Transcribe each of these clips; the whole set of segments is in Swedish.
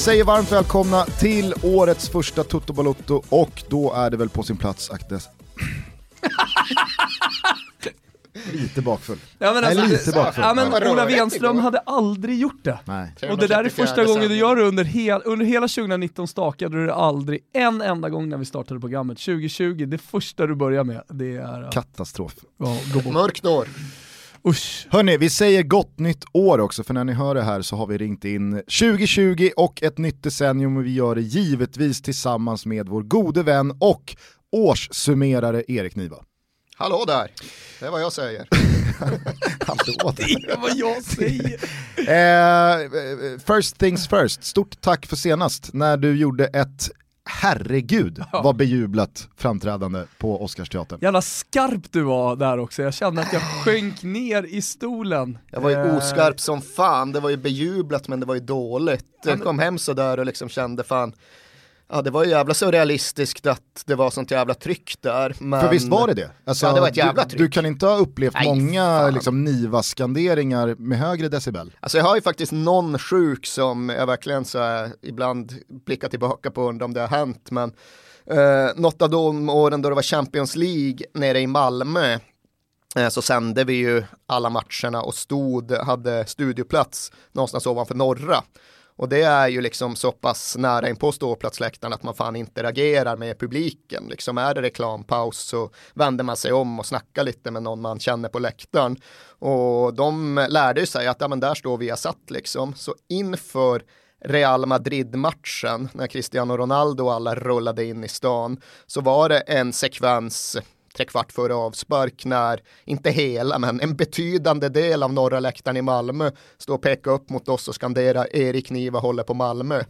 Säger varmt välkomna till årets första Toto Balotto och då är det väl på sin plats Aktes. lite bakfull. Ja, men Nej, alltså, lite bakfull. Ja, men. Ola Wenström hade aldrig gjort det. Nej. Och det där är första gången du gör det under, hel, under hela 2019 stakade du det aldrig en enda gång när vi startade programmet. 2020, det första du börjar med, det är att Katastrof. ja. Mörkt år. Usch. Hörni, vi säger gott nytt år också, för när ni hör det här så har vi ringt in 2020 och ett nytt decennium och vi gör det givetvis tillsammans med vår gode vän och årssummerare Erik Niva. Hallå där, det är vad jag säger. Hallå Det är vad jag säger. Eh, first things first, stort tack för senast när du gjorde ett herregud vad bejublat framträdande på Oscarsteatern. Jävla skarp du var där också, jag kände att jag sjönk ner i stolen. Jag var ju Eh, oskarp som fan, det var ju bejublat men det var ju dåligt. Jag kom hem sådär och liksom kände fan, ja det var ju jävla surrealistiskt att det var sånt jävla tryck där. Men... För visst var det det? Alltså, Ja, det var ett jävla du, tryck. du kan inte ha upplevt Nej, många liksom, Niva-skanderingar med högre decibel. Alltså jag har ju faktiskt någon sjuk som jag verkligen så här, ibland blickar tillbaka på undrar om det har hänt. Men eh, något av de åren då det var Champions League nere i Malmö eh, så sände vi ju alla matcherna och stod, hade studioplats någonstans ovanför norra. Och det är ju liksom så pass nära in på ståplatsläktaren att man fan interagerar med publiken. Liksom är det reklampaus så vänder man sig om och snackar lite med någon man känner på läktaren. Och de lärde sig att ja, men där står vi satt liksom. Så inför Real Madrid-matchen när Cristiano Ronaldo och alla rullade in i stan så var det en sekvens tre kvart före avspark när, inte hela, men en betydande del av norra läktaren i Malmö står och pekar upp mot oss och skanderar Erik Niva håller på Malmö.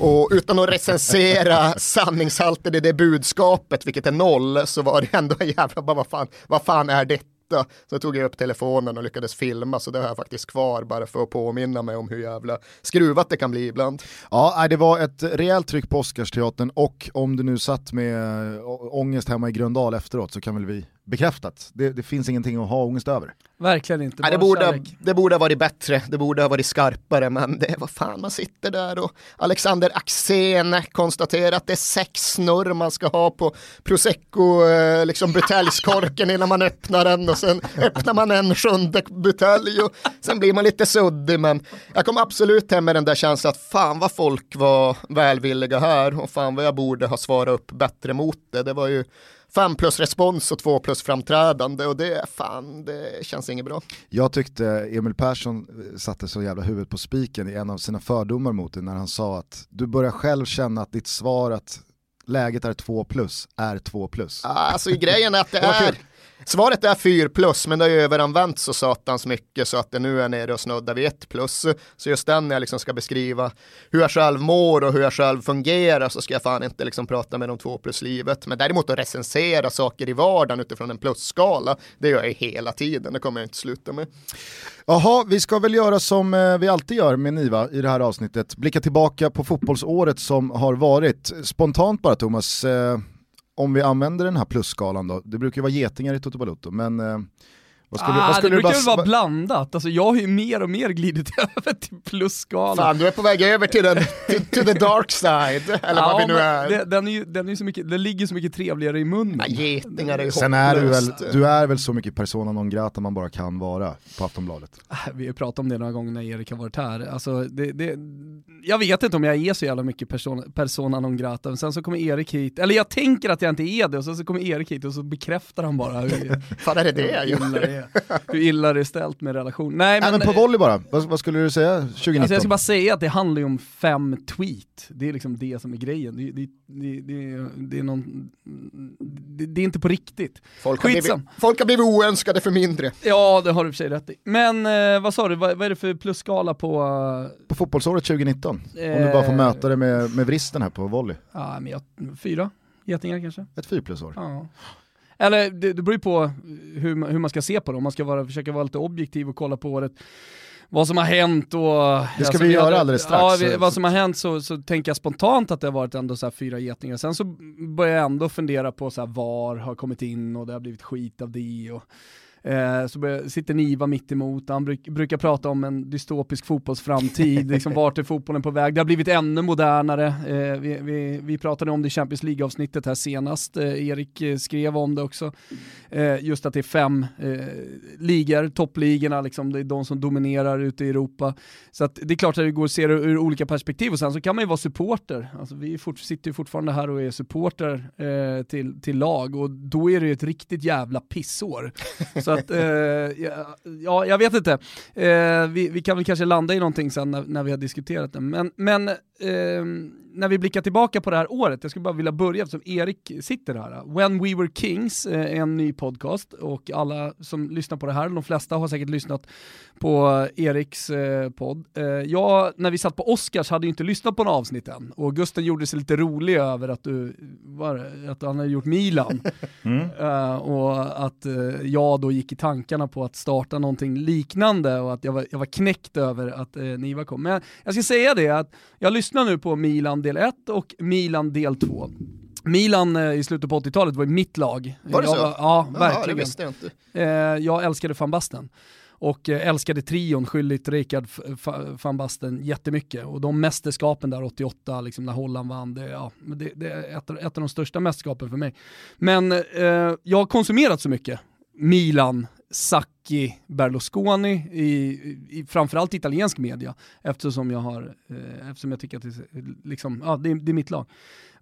Och utan att recensera sanningshalten i det budskapet, vilket är noll, så var det ändå en jävla, bara, vad, fan, vad fan är detta? Så tog jag upp telefonen och lyckades filma, så det har jag faktiskt kvar bara för att påminna mig om hur jävla skruvat det kan bli ibland. Ja, det var ett rejält tryck på Oscarsteatern och om du nu satt med eh, ångest hemma i Gröndal efteråt så kan väl vi bekräftat. Det, det finns ingenting att ha ångest över. Verkligen inte, Nej, det, borde, kärlek. det borde ha varit bättre, det borde ha varit skarpare, men det var fan man sitter där och Alexander Axén konstaterar att det är sex snurr man ska ha på prosecco, eh, liksom buteljskorken innan man öppnar den och sen öppnar man en sjunde butelj och sen blir man lite suddig, men jag kom absolut hem med den där känslan att fan vad folk var välvilliga här och fan vad jag borde ha svarat upp bättre mot det. Det var ju fem plus respons och två plus framträdande och det, fan, det känns inget bra. Jag tyckte Emil Persson eh, satte så jävla huvudet på spiken i en av sina fördomar mot det när han sa att du börjar själv känna att ditt svar att läget är 2 plus är 2 plus. Alltså grejen är att det är svaret är 4 plus men det har ju överanvänts så satans mycket så att det nu är nere och snuddar vid 1 plus. Så just den när jag liksom ska beskriva hur jag själv mår och hur jag själv fungerar så ska jag fan inte liksom prata med de 2 plus livet. Men däremot att recensera saker i vardagen utifrån en plusskala, det gör jag hela tiden, det kommer jag inte sluta med. Jaha, vi ska väl göra som eh, vi alltid gör med Niva i det här avsnittet. Blicka tillbaka på fotbollsåret som har varit. Spontant bara Thomas, eh, om vi använder den här plusskalan då. Det brukar ju vara getingar i Toto Balotto, men eh, vad skulle, ah, vad skulle det du brukar väl vara blandat, alltså, jag har ju mer och mer glidit över till plusskalan. Fan, du är på väg över till den, to, to the dark side, eller vad vi nu är. det- Den, är ju, den, är så mycket, den ligger så mycket trevligare i munnen. Ja, getingar är ju Sen är du väl, du är väl så mycket persona non grata man bara kan vara på Aftonbladet. Ah, Vi har pratat om det några gånger när Erik har varit här. Alltså, det, det, jag vet inte om jag är så jävla mycket persona, persona non grata, men sen så kommer Erik hit, eller jag tänker att jag inte är det, och sen så kommer Erik hit och så bekräftar han bara hur, Fan är det det jag gör? Är, hur illa det är ställt med relation. Nej men, Nej, men på volley bara, vad, vad skulle du säga 2019? Alltså jag ska bara säga att det handlar ju om fem tweet, det är liksom det som är grejen. Det, det, det, det, det är, någon, det, det är inte på riktigt. Folk har, blivit, folk har blivit oönskade för mindre. Ja, det har du för sig rätt i. Men eh, vad sa du, vad, vad är det för plusskala på... eh, På fotbollsåret 2019, om du bara får Eh. möta det med, med vristen här på volley. Ja, men jag, fyra getingar kanske? Ett 4 plusår. Ja. Eller det, det beror ju på hur, man- hur man ska se på det, om man ska vara, försöka vara lite objektiv och kolla på året vad som har hänt och... Det ska alltså, vi göra hade- alldeles strax. Ja, vi, vad som har hänt så, så tänker jag spontant att det har varit ändå så fyra getingar. Sen så börjar jag ändå fundera på så var har kommit in och det har blivit skit av det. Och, Eh, så sitter Niva mitt emot. han bruk, brukar prata om en dystopisk fotbollsframtid, liksom vart är fotbollen på väg? Det har blivit ännu modernare. Eh, vi, vi, vi, pratade om det i Champions League-avsnittet här senast, eh, Erik eh, skrev om det också. Eh, just att det är fem eh, ligor, toppligorna, liksom, det är de som dominerar ute i Europa. Så att det är klart att det går att se det ur olika perspektiv och sen så kan man ju vara supporter. Alltså, vi fort, sitter ju fortfarande här och är supporter till, till lag och då är det ju ett riktigt jävla pissår. så att, eh, ja, jag vet inte. Eh, vi, vi, kan väl kanske landa i någonting sen när, när vi har diskuterat det. Men, men eh, när vi blickar tillbaka på det här året, jag skulle bara vilja börja eftersom Erik sitter här. When We Were Kings är eh, en ny podcast och alla som lyssnar på det här, de flesta har säkert lyssnat på Eriks eh, podd. Eh, jag, när vi satt på Oscars hade ju inte lyssnat på några avsnitt än och Gusten gjorde sig lite rolig över att du, var, att han hade gjort Milan. Mm. Och att jag då gick i tankarna på att starta någonting liknande och att jag var, jag var knäckt över att Niva kom. Men jag ska säga det att jag lyssnar nu på Milan del 1 och Milan del 2. Milan i slutet på 80-talet var mitt lag. Var det jag så? Var, ja, verkligen. Det visste jag inte. jag älskade van Basten och älskade trion, skyldigt Rikard van Basten jättemycket. Och de mästerskapen där 88, liksom när Holland vann, det, ja, det, det är ett, ett, av de största mästerskapen för mig. Men eh, jag har konsumerat så mycket Milan, Sacchi, Berlusconi i, i framförallt italiensk media eftersom jag, har, eh, eftersom jag tycker att det, liksom, ja, det, det är mitt lag.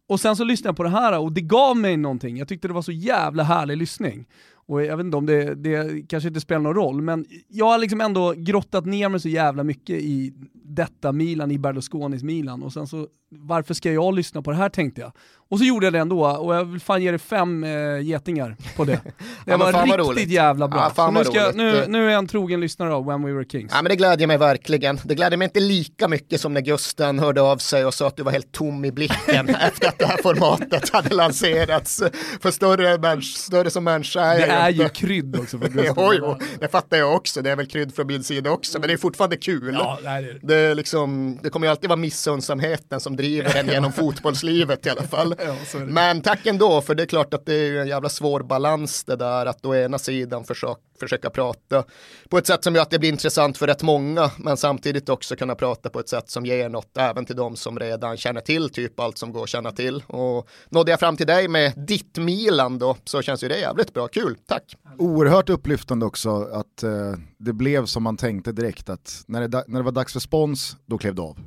Och sen så lyssnade jag på det här och det gav mig någonting. Jag tyckte det var så jävla härlig lyssning. Och jag vet inte om det, det kanske inte spelar någon roll, men jag har liksom ändå grottat ner mig så jävla mycket i detta Milan, i Berlusconis Milan. Och sen så, varför ska jag lyssna på det här tänkte jag. Och så gjorde jag det ändå, och jag vill fan ge dig fem äh, getingar på det. Det ja, var riktigt jävla bra. Ja, nu, ska, nu, nu, är jag en trogen lyssnare av When We Were Kings. Ja men det glädjer mig verkligen. Det glädjer mig inte lika mycket som när Gusten hörde av sig och sa att du var helt tom i blicken efter att det här formatet hade lanserats. För större, större som människa är Det är ju krydd också för Gusten. jo, jo, det fattar jag också. Det är väl krydd från min sida också, men det är fortfarande kul. Ja, det, är det. Det, liksom, det kommer ju alltid vara missundsamheten som driver en genom fotbollslivet i alla fall. Ja, Men tack ändå, för det är klart att det är en jävla svår balans det där att å ena sidan försöka, försöka prata på ett sätt som gör att det blir intressant för rätt många, men samtidigt också kunna prata på ett sätt som ger något även till de som redan känner till typ allt som går att känna till. Och nådde jag fram till dig med ditt Milan då, så känns ju det jävligt bra. Kul, tack! Oerhört upplyftande också att eh, det blev som man tänkte direkt att när det, när det var dags för spons, då klev du av.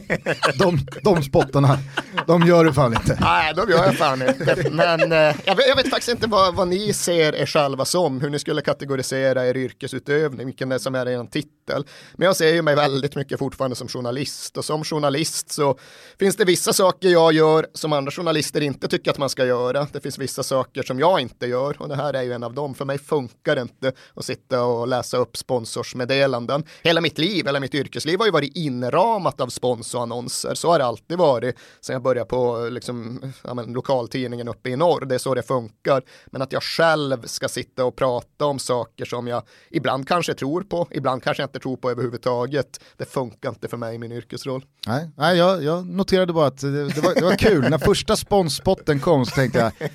de, de spottarna, de gör du fan inte. Nej, de gör jag fan inte. Men eh, jag, vet, jag, vet, faktiskt inte vad, vad ni ser er själva som, hur ni skulle kategorisera er yrkesutövning, vilken det är som är er titel. Men jag ser ju mig väldigt mycket fortfarande som journalist och som journalist så finns det vissa saker jag gör som andra journalister inte tycker att man ska göra. Det finns vissa saker som jag inte gör och det här är ju en av dem. För mig funkar det inte att sitta och läsa upp sponsorsmeddelanden. Hela mitt liv, hela mitt yrkesliv har ju varit inramat av sponsorannonser. Så har det alltid varit sen jag började på liksom, ja, men, lokaltidningen uppe i norr. Det är så det funkar. Men att jag själv ska sitta och prata om saker som jag ibland kanske tror på, ibland kanske jag inte tror på överhuvudtaget. Det funkar inte för mig i min yrkesroll. Nej, nej jag, jag noterade bara att det, det, var, det var kul. När första sponspotten kom så tänkte jag,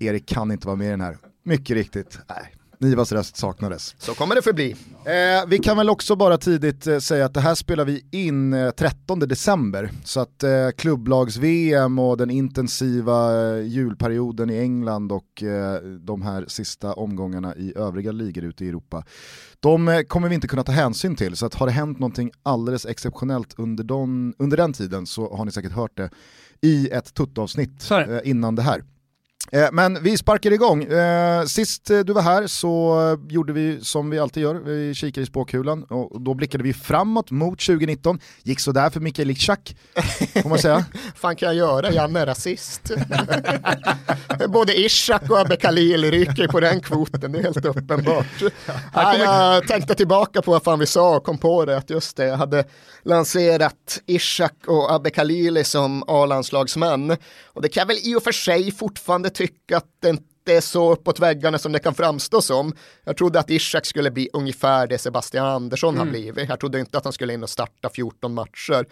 Erik kan inte vara med i den här. Mycket riktigt. Nej. Nivas röst saknades. Så kommer det förbli. Eh, vi kan väl också bara tidigt eh, säga att det här spelar vi in eh, 13 december. Så att eh, klubblags-VM och den intensiva eh, julperioden i England och eh, de här sista omgångarna i övriga ligor ute i Europa. De eh, kommer vi inte kunna ta hänsyn till, så att har det hänt någonting alldeles exceptionellt under, don, under den tiden så har ni säkert hört det i ett tuttavsnitt innan det här. Eh, men vi sparkar igång. Eh, sist eh, du var här så gjorde vi som vi alltid gör, vi kikade i spåkulan och då blickade vi framåt mot 2019. Gick sådär för Mikael Ishak, får man säga. fan kan jag göra, Janne är rasist. Både Ishak och Abbe Khalil ryker på den kvoten, det är helt uppenbart. Ja, jag tänkte tillbaka på vad fan vi sa och kom på det, att just det, jag hade lanserat Ishak och Abbe Khalili som A-landslagsmän. Och det kan jag väl i och för sig fortfarande tycka att det inte är så uppåt väggarna som det kan framstå som. Jag trodde att Ishak skulle bli ungefär det Sebastian Andersson mm. har blivit. Jag trodde inte att han skulle in och starta 14 matcher.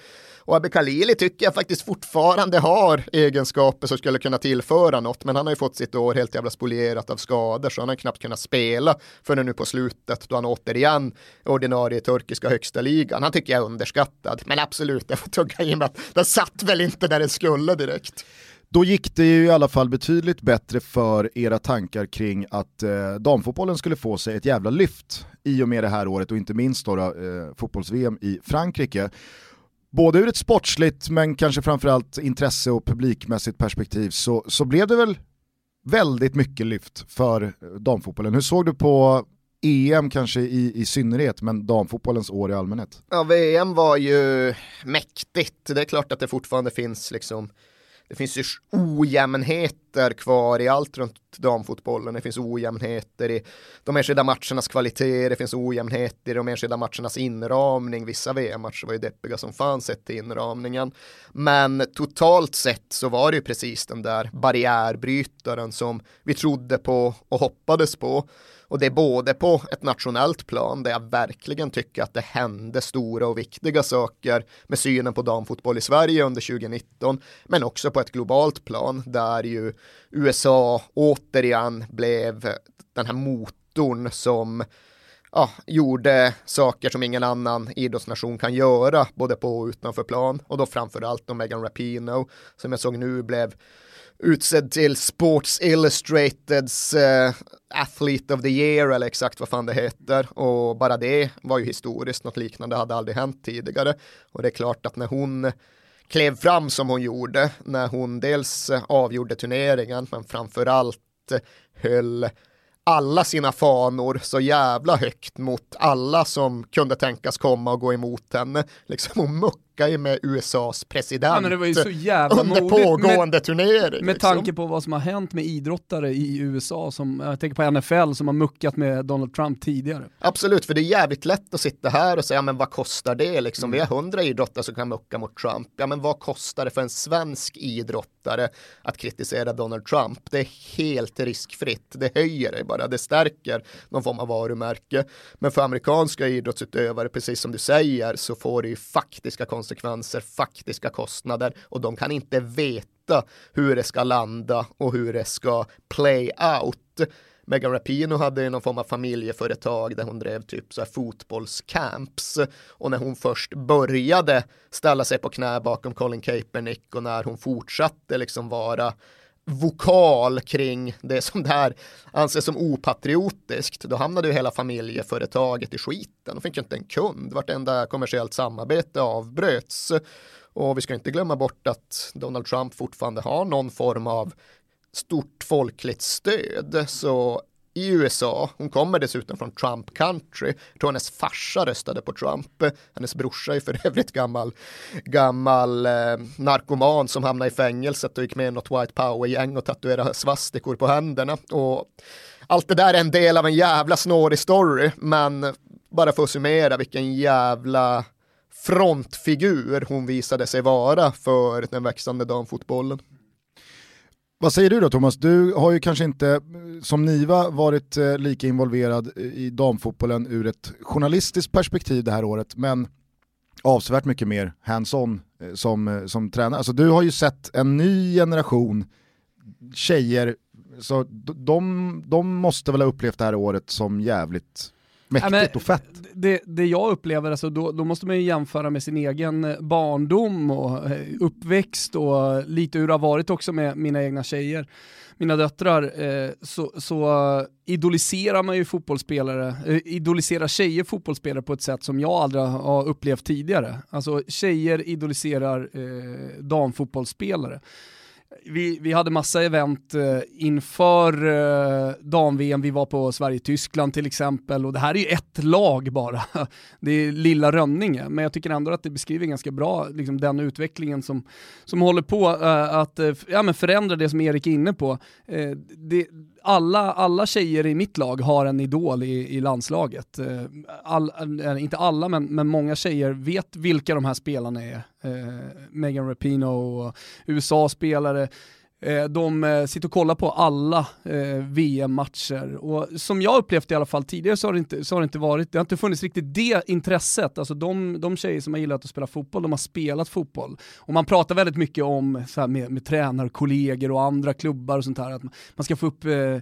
Och Abbe Khalili tycker jag faktiskt fortfarande har egenskaper som skulle kunna tillföra något, men han har ju fått sitt år helt jävla spolierat av skador, så han har knappt kunnat spela förrän nu på slutet, då han återigen ordinarie i turkiska högsta ligan. Han tycker jag är underskattad, men absolut, jag får tugga in att den satt väl inte där den skulle direkt. Då gick det ju i alla fall betydligt bättre för era tankar kring att eh, damfotbollen skulle få sig ett jävla lyft i och med det här året och inte minst då, eh, fotbolls-VM i Frankrike. Både ur ett sportsligt men kanske framförallt intresse och publikmässigt perspektiv så, så blev det väl väldigt mycket lyft för eh, damfotbollen. Hur såg du på EM kanske i, i synnerhet, men damfotbollens år i allmänhet? Ja, VM var ju mäktigt. Det är klart att det fortfarande finns liksom det finns ju ojämnheter kvar i allt runt damfotbollen. Det finns ojämnheter i de enskilda matchernas kvalitet, det finns ojämnheter i de enskilda matchernas inramning. Vissa VM-matcher var ju deppiga som fan sett till inramningen. Men totalt sett så var det ju precis den där barriärbrytaren som vi trodde på och hoppades på. Och det är både på ett nationellt plan där jag verkligen tycker att det hände stora och viktiga saker med synen på damfotboll i Sverige under 2019, men också på ett globalt plan där ju USA återigen blev den här motorn som ja, gjorde saker som ingen annan idrottsnation kan göra, både på och utanför plan. Och då framförallt om Megan Rapino, som jag såg nu blev utsedd till Sports Illustrateds uh, Athlete of the Year eller exakt vad fan det heter och bara det var ju historiskt, något liknande hade aldrig hänt tidigare och det är klart att när hon klev fram som hon gjorde, när hon dels avgjorde turneringen men framförallt höll alla sina fanor så jävla högt mot alla som kunde tänkas komma och gå emot henne. Liksom hon muckade ju med USAs president ja, under pågående med, turnering. Med liksom. tanke på vad som har hänt med idrottare i USA, som, jag tänker på NFL som har muckat med Donald Trump tidigare. Absolut, för det är jävligt lätt att sitta här och säga, men vad kostar det liksom? Mm. Vi har hundra idrottare som kan mucka mot Trump. Ja, men vad kostar det för en svensk idrottare att kritisera Donald Trump? Det är helt riskfritt, det höjer det bara, det stärker någon form av varumärke. Men för amerikanska idrottsutövare, precis som du säger, så får det ju faktiska konsekvenser, faktiska kostnader och de kan inte veta hur det ska landa och hur det ska play out. Megan Rapino hade någon form av familjeföretag där hon drev typ så här fotbollscamps och när hon först började ställa sig på knä bakom Colin Kaepernick och när hon fortsatte liksom vara vokal kring det som där anses som opatriotiskt, då hamnade ju hela familjeföretaget i skiten. De fick ju inte en kund, vartenda kommersiellt samarbete avbröts. Och vi ska inte glömma bort att Donald Trump fortfarande har någon form av stort folkligt stöd. Så i USA. Hon kommer dessutom från Trump country. Jag tror hennes farsa röstade på Trump. Hennes brorsa är för övrigt gammal, gammal eh, narkoman som hamnade i fängelset och gick med i något white power-gäng och tatuerade svastikor på händerna. Och allt det där är en del av en jävla snårig story, men bara för att summera vilken jävla frontfigur hon visade sig vara för den växande damfotbollen. Vad säger du då Thomas? Du har ju kanske inte som Niva varit eh, lika involverad i damfotbollen ur ett journalistiskt perspektiv det här året, men avsevärt mycket mer hands-on eh, som, eh, som tränare. Alltså du har ju sett en ny generation tjejer, så de, de måste väl ha upplevt det här året som jävligt mäktigt ja, och fett. Det, det jag upplever, alltså, då, då, måste man ju jämföra med sin egen eh, barndom och eh, uppväxt och lite hur det har varit också med mina egna tjejer, mina döttrar, eh, så, så idoliserar man ju fotbollsspelare, eh, idoliserar tjejer fotbollsspelare på ett sätt som jag aldrig har upplevt tidigare. Alltså tjejer idoliserar eh, damfotbollsspelare vi, vi hade massa event eh, inför eh, dam-VM, vi var på Sverige-Tyskland till exempel och det här är ju ett lag bara. Det är lilla Rönninge, men jag tycker ändå att det beskriver ganska bra liksom, den utvecklingen som, som håller på eh, att eh, ja, men förändra det som Erik är inne på. Eh, det, alla, alla tjejer i mitt lag har en idol i, i landslaget. Eh, all, eh, inte alla, men, men många tjejer vet vilka de här spelarna är. Eh, Megan Rapinoe och USA-spelare Eh, de eh, sitter och kollar på alla eh, VM-matcher och som jag upplevt i alla fall tidigare så har det inte, så har det inte varit, det har inte funnits riktigt det intresset. Alltså de, de tjejer som har gillat att spela fotboll, de har spelat fotboll. Och man pratar väldigt mycket om så här, med, med tränarkollegor och andra klubbar och sånt här, att man ska få upp eh,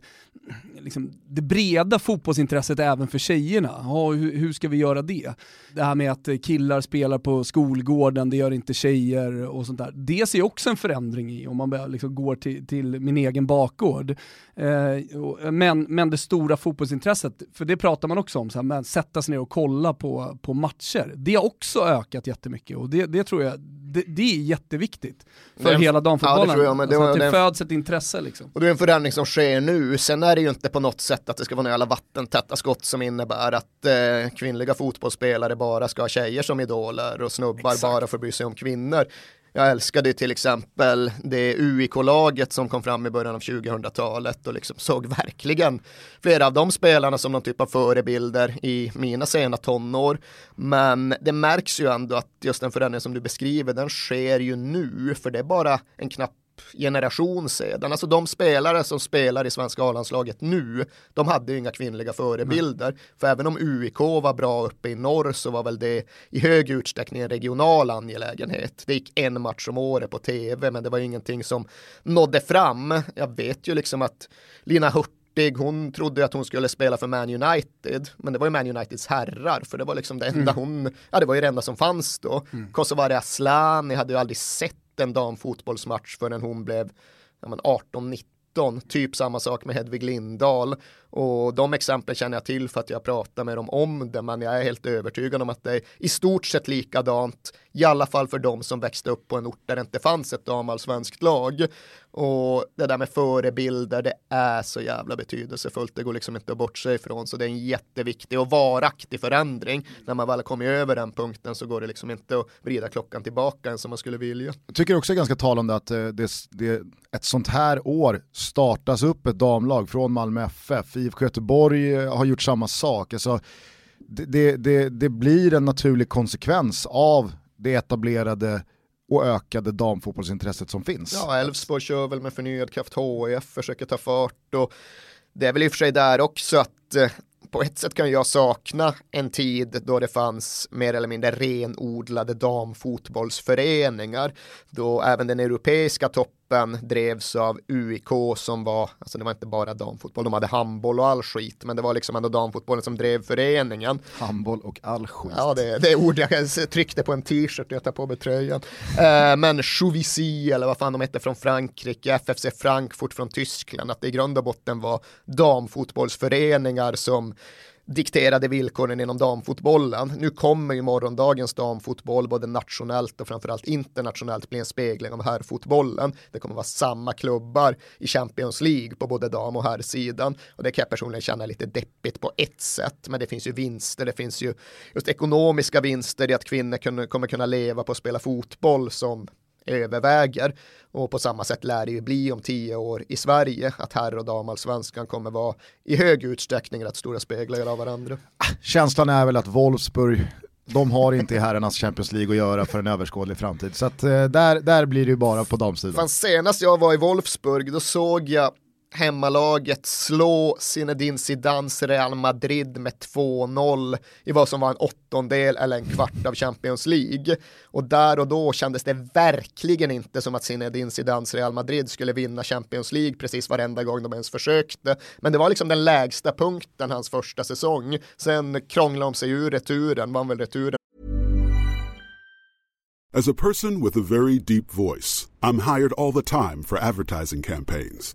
liksom, det breda fotbollsintresset även för tjejerna. Ja, hur, hur ska vi göra det? Det här med att killar spelar på skolgården, det gör inte tjejer och sånt där. Det ser också en förändring i om man börjar liksom går till, till min egen bakgård. Eh, men, men det stora fotbollsintresset, för det pratar man också om, så här, men sätta sig ner och kolla på, på matcher. Det har också ökat jättemycket och det, det tror jag det, det, är jätteviktigt för en, hela damfotbollen. Ja, det, det, alltså det, det föds ett intresse liksom. Och det är en förändring som sker nu. Sen är det ju inte på något sätt att det ska vara några vattentäta skott som innebär att eh, kvinnliga fotbollsspelare bara ska ha tjejer som idoler och snubbar Exakt. bara får bry sig om kvinnor. Jag älskade till exempel det UIK-laget som kom fram i början av 2000-talet och liksom såg verkligen flera av de spelarna som någon typ av förebilder i mina sena tonår. Men det märks ju ändå att just den förändring som du beskriver, den sker ju nu, för det är bara en knapp generation sedan. Alltså de spelare som spelar i svenska A-landslaget nu, de hade ju inga kvinnliga förebilder. Mm. För även om UIK var bra uppe i norr så var väl det i hög utsträckning en regional angelägenhet. Det gick en match om året på tv, men det var ingenting som nådde fram. Jag vet ju liksom att Lina Hurtig hon trodde att hon skulle spela för Man United, men det var ju Man Uniteds herrar, för det var liksom det enda mm. hon, ja det var ju det enda som fanns då. Mm. Kosovare Asllani hade ju aldrig sett en damfotbollsmatch förrän hon blev ja, 18-19 typ samma sak med Hedvig Lindahl. Och de exemplen känner jag till för att jag pratar med dem om det, men jag är helt övertygad om att det är i stort sett likadant, i alla fall för de som växte upp på en ort där det inte fanns ett damallsvenskt lag. Och det där med förebilder, det är så jävla betydelsefullt, det går liksom inte att bortse ifrån, så det är en jätteviktig och varaktig förändring. När man väl kommer över den punkten så går det liksom inte att vrida klockan tillbaka än som man skulle vilja. Jag tycker också det är ganska talande att eh, det, det, ett sånt här år startas upp ett damlag från Malmö FF IFK Göteborg eh, har gjort samma sak. Alltså, det, det, det blir en naturlig konsekvens av det etablerade och ökade damfotbollsintresset som finns. Ja, Elfsborg kör väl med förnyad kraft HIF, försöker ta fart och det är väl i och för sig där också att eh, på ett sätt kan jag sakna en tid då det fanns mer eller mindre renodlade damfotbollsföreningar, då även den europeiska toppen cupen drevs av UIK som var, alltså det var inte bara damfotboll, de hade handboll och all skit, men det var liksom ändå damfotbollen som drev föreningen. Handboll och all skit. Ja, det, det är ord jag tryckte på en t-shirt och jag tar på mig tröjan. Eh, men Chouvisy, eller vad fan de hette från Frankrike, FFC Frankfurt från Tyskland, att det i grund och botten var damfotbollsföreningar som dikterade villkoren inom damfotbollen. Nu kommer ju morgondagens damfotboll både nationellt och framförallt internationellt bli en spegling av herrfotbollen. Det kommer vara samma klubbar i Champions League på både dam och herrsidan och det kan jag personligen känna lite deppigt på ett sätt. Men det finns ju vinster, det finns ju just ekonomiska vinster i att kvinnor kommer kunna leva på att spela fotboll som överväger. Och på samma sätt lär det ju bli om tio år i Sverige att herr och damallsvenskan kommer vara i hög utsträckning rätt stora speglar av varandra. Känslan är väl att Wolfsburg de har inte i herrarnas Champions League att göra för en överskådlig framtid. Så att, eh, där, där blir det ju bara på damsidan. Fan, senast jag var i Wolfsburg då såg jag hemmalaget slå Zinedine Zidans Real Madrid med 2-0 i vad som var en åttondel eller en kvart av Champions League. Och där och då kändes det verkligen inte som att Zinedine Zidans Real Madrid skulle vinna Champions League precis varenda gång de ens försökte. Men det var liksom den lägsta punkten hans första säsong. Sen krånglade de sig ur returen, vann väl returen. As a person with a very deep voice, I'm hired all the time for advertising campaigns.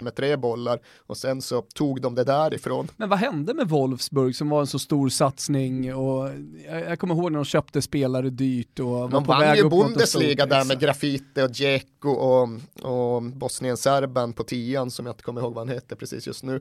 Med tre bollar och sen så tog de det därifrån. Men vad hände med Wolfsburg som var en så stor satsning och jag, jag kommer ihåg när de köpte spelare dyrt och var De på väg upp Bundesliga där med Exakt. Grafite och Dzeko och, och Bosnien-Serben på tian som jag inte kommer ihåg vad han heter precis just nu.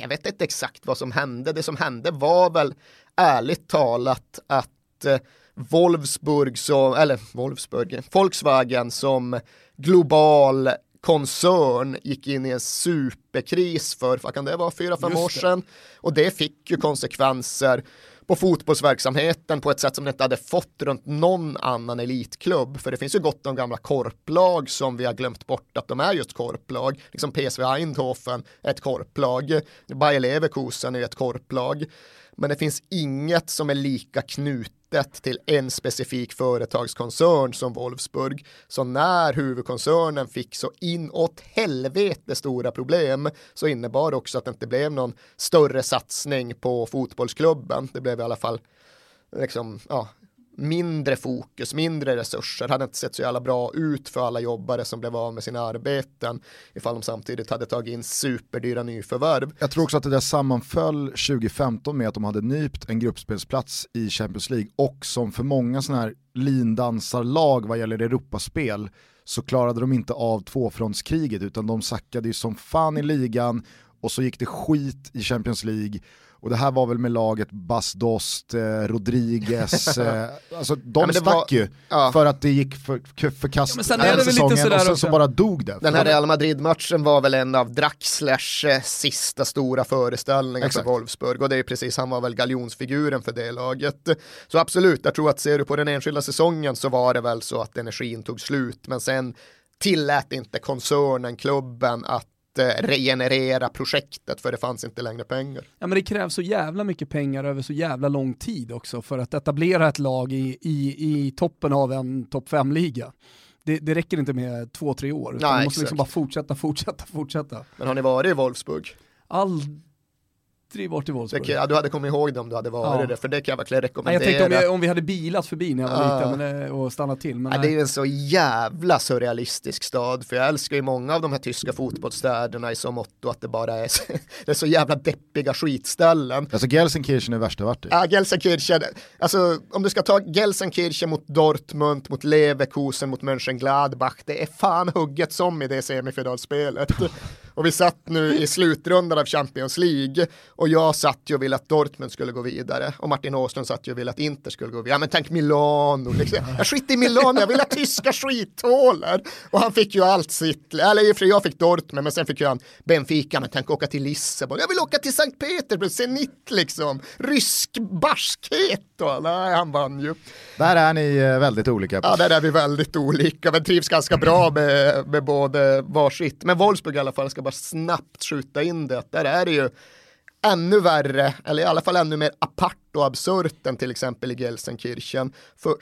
Jag vet inte exakt vad som hände. Det som hände var väl ärligt talat att eh, Wolfsburg, som, eller Wolfsburg, Volkswagen som global koncern gick in i en superkris för, vad kan det vara, fyra, fem år sedan. Och det fick ju konsekvenser på fotbollsverksamheten på ett sätt som det inte hade fått runt någon annan elitklubb. För det finns ju gott om gamla korplag som vi har glömt bort att de är just korplag. Liksom PSV Eindhoven är ett korplag. Bayer Leverkusen är ett korplag. Men det finns inget som är lika knutet till en specifik företagskoncern som Wolfsburg. Så när huvudkoncernen fick så inåt helvete stora problem så innebar det också att det inte blev någon större satsning på fotbollsklubben. Det blev i alla fall liksom, ja, mindre fokus, mindre resurser, hade inte sett så jävla bra ut för alla jobbare som blev av med sina arbeten ifall de samtidigt hade tagit in superdyra nyförvärv. Jag tror också att det där sammanföll 2015 med att de hade nypt en gruppspelsplats i Champions League och som för många sådana här lindansarlag vad gäller Europaspel så klarade de inte av tvåfrontskriget utan de sackade ju som fan i ligan och så gick det skit i Champions League och det här var väl med laget Bas Dost, eh, Rodriguez, eh, alltså de Ja, stack var- ju ja. för att det gick för, för kast Ja, den säsongen och sen också. så bara dog det. Den här Real Madrid-matchen var väl en av Draxlers eh, sista stora föreställningar Exakt. för Wolfsburg och det är precis, han var väl galjonsfiguren för det laget. Så absolut, jag tror att ser du på den enskilda säsongen så var det väl så att energin tog slut, men sen tillät inte koncernen, klubben att regenerera projektet för det fanns inte längre pengar. Ja men det krävs så jävla mycket pengar över så jävla lång tid också för att etablera ett lag i, i, i toppen av en topp 5-liga. Det, det räcker inte med två, tre år, utan Nej, man måste liksom bara fortsätta, fortsätta, fortsätta. Men har ni varit i Wolfsburg? Aldrig varit i Det, Wolfsburg. kan- ja, du hade kommit ihåg det om du hade varit Ja. det, för det kan jag verkligen Nej, rekommendera. jag tänkte om, jag, om vi hade bilat förbi när jag var Ja. liten men, eh, och stannat till. Men Ja, det är nej. ju en så jävla surrealistisk stad, för jag älskar ju många av de här tyska fotbollsstäderna i så motto att det bara är så, det är så jävla deppiga skitställen. Alltså Gelsenkirchen är värsta vart i. Ja, Gelsenkirchen, alltså om du ska ta Gelsenkirchen mot Dortmund, mot Leverkusen, mot Mönchengladbach, det är fan hugget som i det semifinalspelet. Och vi satt nu i slutrundan av Champions League och jag satt ju och ville att Dortmund skulle gå vidare och Martin Åström satt ju och ville att Inter skulle gå vidare. Ja men tänk Milano, liksom. jag skit i Milano, jag vill ha tyska skithålar. Och han fick ju allt sitt, eller i och för jag fick Dortmund men sen fick ju han Benfica, men tänk åka till Lissabon, jag vill åka till Sankt Petersburg, Zenit liksom, rysk barskhet då. Nej han vann ju. Där är ni eh, väldigt olika. Ja, där är vi väldigt olika, men trivs ganska bra med, med både varsitt. Men Wolfsburg i alla fall, ska bara snabbt skjuta in det, att där är det ju ännu värre, eller i alla fall ännu mer apart och absurt än till exempel i Gelsenkirchen. För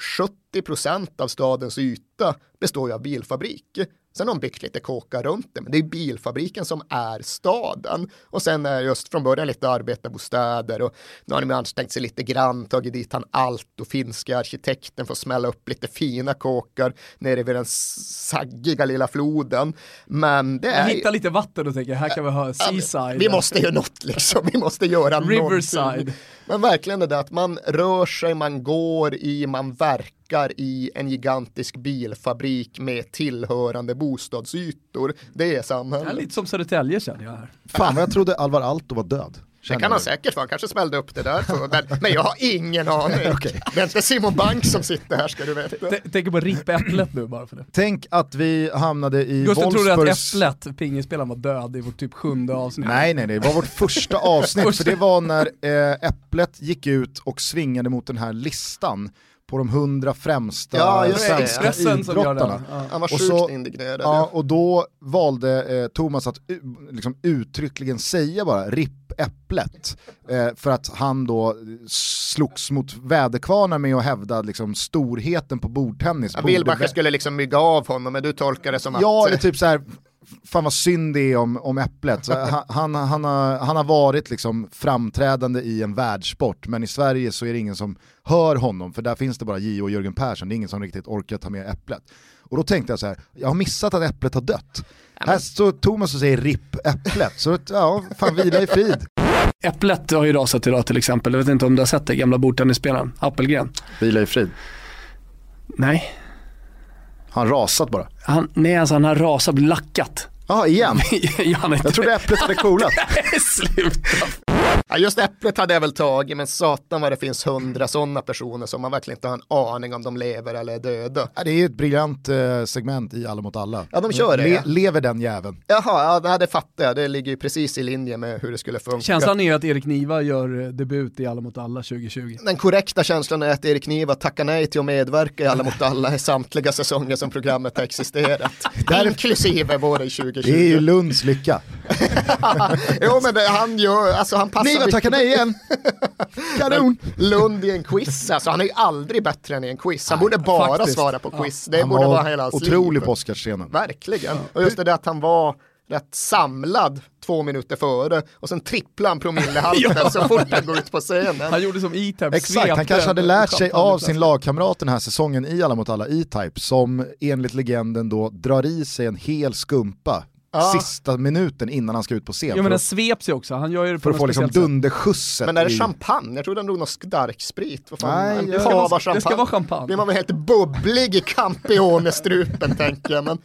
70% av stadens yta består ju av bilfabrik. Sen har de byggt lite kåkar runt det, men det är bilfabriken som är staden. Och sen är just från början lite arbetarbostäder och nu har de ansträngt sig lite grann, tagit dit han allt och finska arkitekten att smälla upp lite fina kåkar nere vid den saggiga lilla floden. Men det är hittar lite vatten och tänker, här kan vi ha seaside. vi måste ju något liksom, vi måste göra Riverside. någonting. Men verkligen det där att man rör sig, man går i, man verkar i en gigantisk bilfabrik med tillhörande bostadsytor. Det är Det är samhället. lite som Södertälje känner jag här. Fan vad jag trodde Alvar Aalto var död. Det Känner kan han säkert vara, han kanske smällde upp det där. Men, men jag har ingen aning. Okej. Det är inte Simon Bank som sitter här ska du veta. T- Tänker på rippa äpplet nu bara för det. Tänk att vi hamnade i Gustav trodde att Wolfsburgs... Äpplet, pingisspelaren, var död i vårt typ sjunde avsnitt. Nej nej nej, det var vårt första avsnitt, för det var när eh, Äpplet gick ut och svingade mot den här listan på de hundra främsta Ja, svenska idrottarna. Ja. Han var Och sjukt så- indignerad. Ja, och då valde eh, Thomas att liksom uttryckligen säga bara RIP Äpplet. Eh, för att han då slogs mot väderkvarnar med att hävda liksom, storheten på bordtennis. Ja, Wilbacher skulle liksom mygga av honom, men du tolkar det som Ja, att... eller typ så här. Fan vad synd det är om, om Äpplet. Så han, han, han, har, han har varit liksom framträdande i en världssport, men i Sverige så är det ingen som hör honom, för där finns det bara Gio och Jörgen Persson, det är ingen som riktigt orkar ta med Äpplet. Och då tänkte jag så här, jag har missat att Äpplet har dött. Här står Thomas och säger RIP Äpplet, så ja, fan vila i frid. Äpplet har ju rasat idag till exempel, jag vet inte om du har sett det, gamla bordtennisspelaren Appelgren. Vila i frid. Nej, Han rasat bara. han, nej alltså han har rasat, blivit lackat. Ja, igen. ja, han är Jag trodde Äpplet hade coolat. Sluta. Ja, just Äpplet hade jag väl tagit, men satan vad det finns hundra sådana personer som man verkligen inte har en aning om de lever eller är döda. Ja, det är ett briljant eh, segment i Alla mot alla. Ja, de kör det, ja. lever den jäveln? Jaha, ja, det fattar jag. Det ligger ju precis i linje med hur det skulle funka. Känslan är ju att Erik Niva gör eh, debut i Alla mot alla 2020. Den korrekta känslan är att Erik Niva tackar nej till att medverka i Alla mot alla i samtliga säsonger som programmet har existerat. Inklusive våren 2020. Det är ju Lunds lycka. jo men det, han gör, alltså han passar Niva tackar nej igen. Kanon. Lund i en quiz, alltså han är ju aldrig bättre än i en quiz. Han borde bara faktiskt. svara på quiz. Det Han borde vara var hela hans otrolig på Oscarsscenen. Verkligen. Och just det där att han var rätt samlad två minuter före och sen tripplar han promillehalten Ja. så fort han går ut på scenen. Han gjorde som E-Type, Exakt, han kanske hade lärt sig av sin lagkamrat den här säsongen i Alla mot alla E-Type som enligt legenden då drar i sig en hel skumpa Ja. sista minuten innan han ska ut på scen. Jo men den sveps ju också, han gör ju det på för att få liksom dunderskjutset. Men är det i- champagne? Jag trodde han drog någon starksprit. Vad fan? Nej, en det Det ska, vara, det ska vara champagne. Blir man väl helt bubblig i Campione-strupen tänker jag. Men...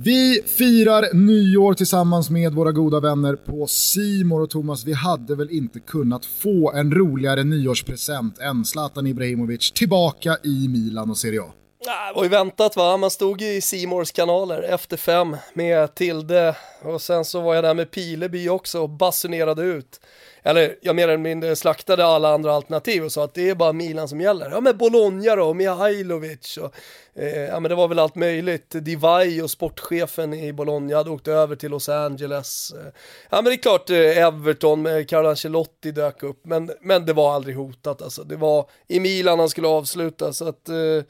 Vi firar nyår tillsammans med våra goda vänner på Simor och Thomas, vi hade väl inte kunnat få en roligare nyårspresent än Zlatan Ibrahimovic tillbaka i Milan och Serie A. Det var ju väntat va, man stod ju i Simors kanaler efter fem med Tilde och sen så var jag där med Pileby också och basunerade ut. Eller jag mer eller mindre slaktade alla andra alternativ och sa att det är bara Milan som gäller. Ja men Bologna då, Mihailovic och eh, ja men det var väl allt möjligt. Divai och sportchefen i Bologna hade åkt över till Los Angeles. Eh, ja men det är klart eh, Everton med Carlo Ancelotti dök upp men, men det var aldrig hotat alltså. Det var i Milan han skulle avsluta så att eh,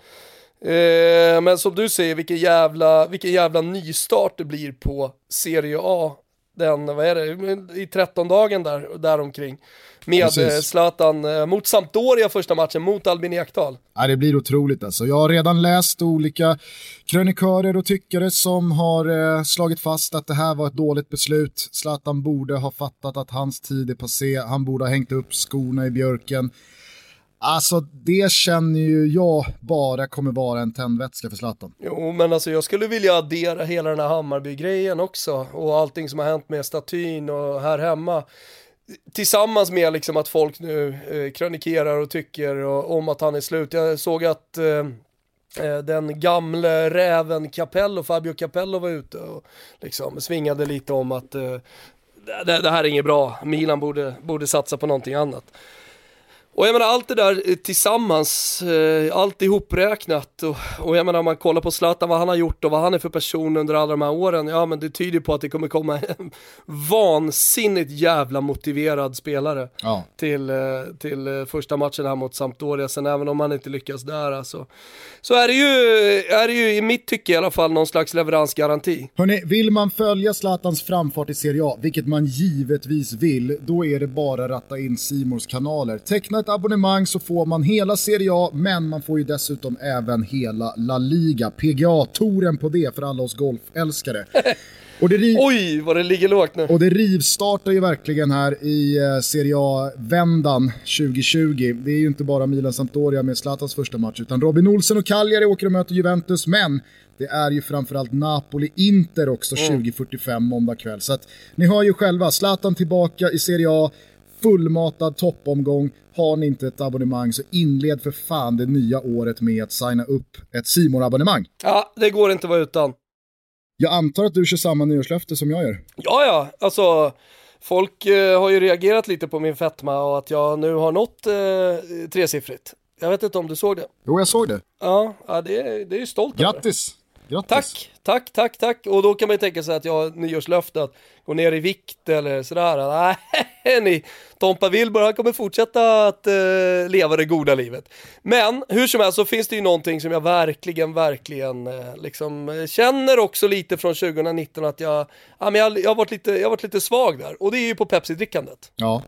Eh, men som du säger, vilken jävla, vilken jävla nystart det blir på Serie A. Den, vad är det, i 13 dagen där, däromkring. Med Precis. eh, Zlatan eh, mot Sampdoria första matchen, mot Albin Ekdal. Ja, det blir otroligt alltså. Jag har redan läst olika krönikörer och tyckare som har eh, slagit fast att det här var ett dåligt beslut. Zlatan borde ha fattat att hans tid är passé, han borde ha hängt upp skorna i björken. Alltså det känner ju jag bara kommer vara en tändvätska för Zlatan. Jo, men alltså jag skulle vilja addera hela den här Hammarby-grejen också och allting som har hänt med statyn och här hemma. Tillsammans med liksom att folk nu eh, krönikerar och tycker och, om att han är slut. Jag såg att eh, eh, den gamle räven Capello, Fabio Capello var ute och liksom svingade lite om att eh, det, det här är inget bra, Milan borde, borde satsa på någonting annat. Och jag menar allt det där eh, tillsammans, eh, allt ihopräknat och, och jag menar om man kollar på Zlatan, vad han har gjort och vad han är för person under alla de här åren, ja men det tyder på att det kommer komma en vansinnigt jävla motiverad spelare Ja. till, eh, till eh, första matchen här mot Sampdoria, sen även om man inte lyckas där alltså. Så är det ju, är det ju i mitt tycke i alla fall någon slags leveransgaranti. Hörrni, vill man följa Zlatans framfart i Serie A, vilket man givetvis vill, då är det bara att ratta in Simors kanaler. Teckna ett abonnemang så får man hela Serie A, men man får ju dessutom även hela La Liga. PGA-touren på det för alla oss golfälskare. Och det, ri- Oj, vad det ligger lågt nu. och det rivstartar ju verkligen här i eh, Serie A-vändan 2020. Det är ju inte bara Milan Sampdoria med Zlatans första match, utan Robin Olsen och Cagliari åker och möter Juventus, men det är ju framförallt Napoli-Inter också 2045 måndag kväll. Så att ni hör ju själva, Zlatan tillbaka i Serie A, fullmatad toppomgång. Har ni inte ett abonnemang så inled för fan det nya året med att signa upp ett simor abonnemang Ja, det går inte att vara utan. Jag antar att du kör samma nyårslöfte som jag gör. Ja, ja, alltså folk eh, har ju reagerat lite på min fetma och att jag nu har nått eh, tresiffrigt. Jag vet inte om du såg det? Jo, jag såg det. Ja, ja det, är- det är ju stolt över. Grattis! Grattis! Tack, tack, tack, tack. Och då kan man ju tänka sig att jag har nyårslöfte att gå ner i vikt eller sådär. Nej, ni, Tompa Wilbur han kommer fortsätta att eh, leva det goda livet. Men hur som helst så finns det ju någonting som jag verkligen, verkligen eh, liksom eh, känner också lite från 2019 att jag, ja, men jag, jag, har varit lite, jag har varit lite svag där. Och det är ju på Pepsi-drickandet. Ja,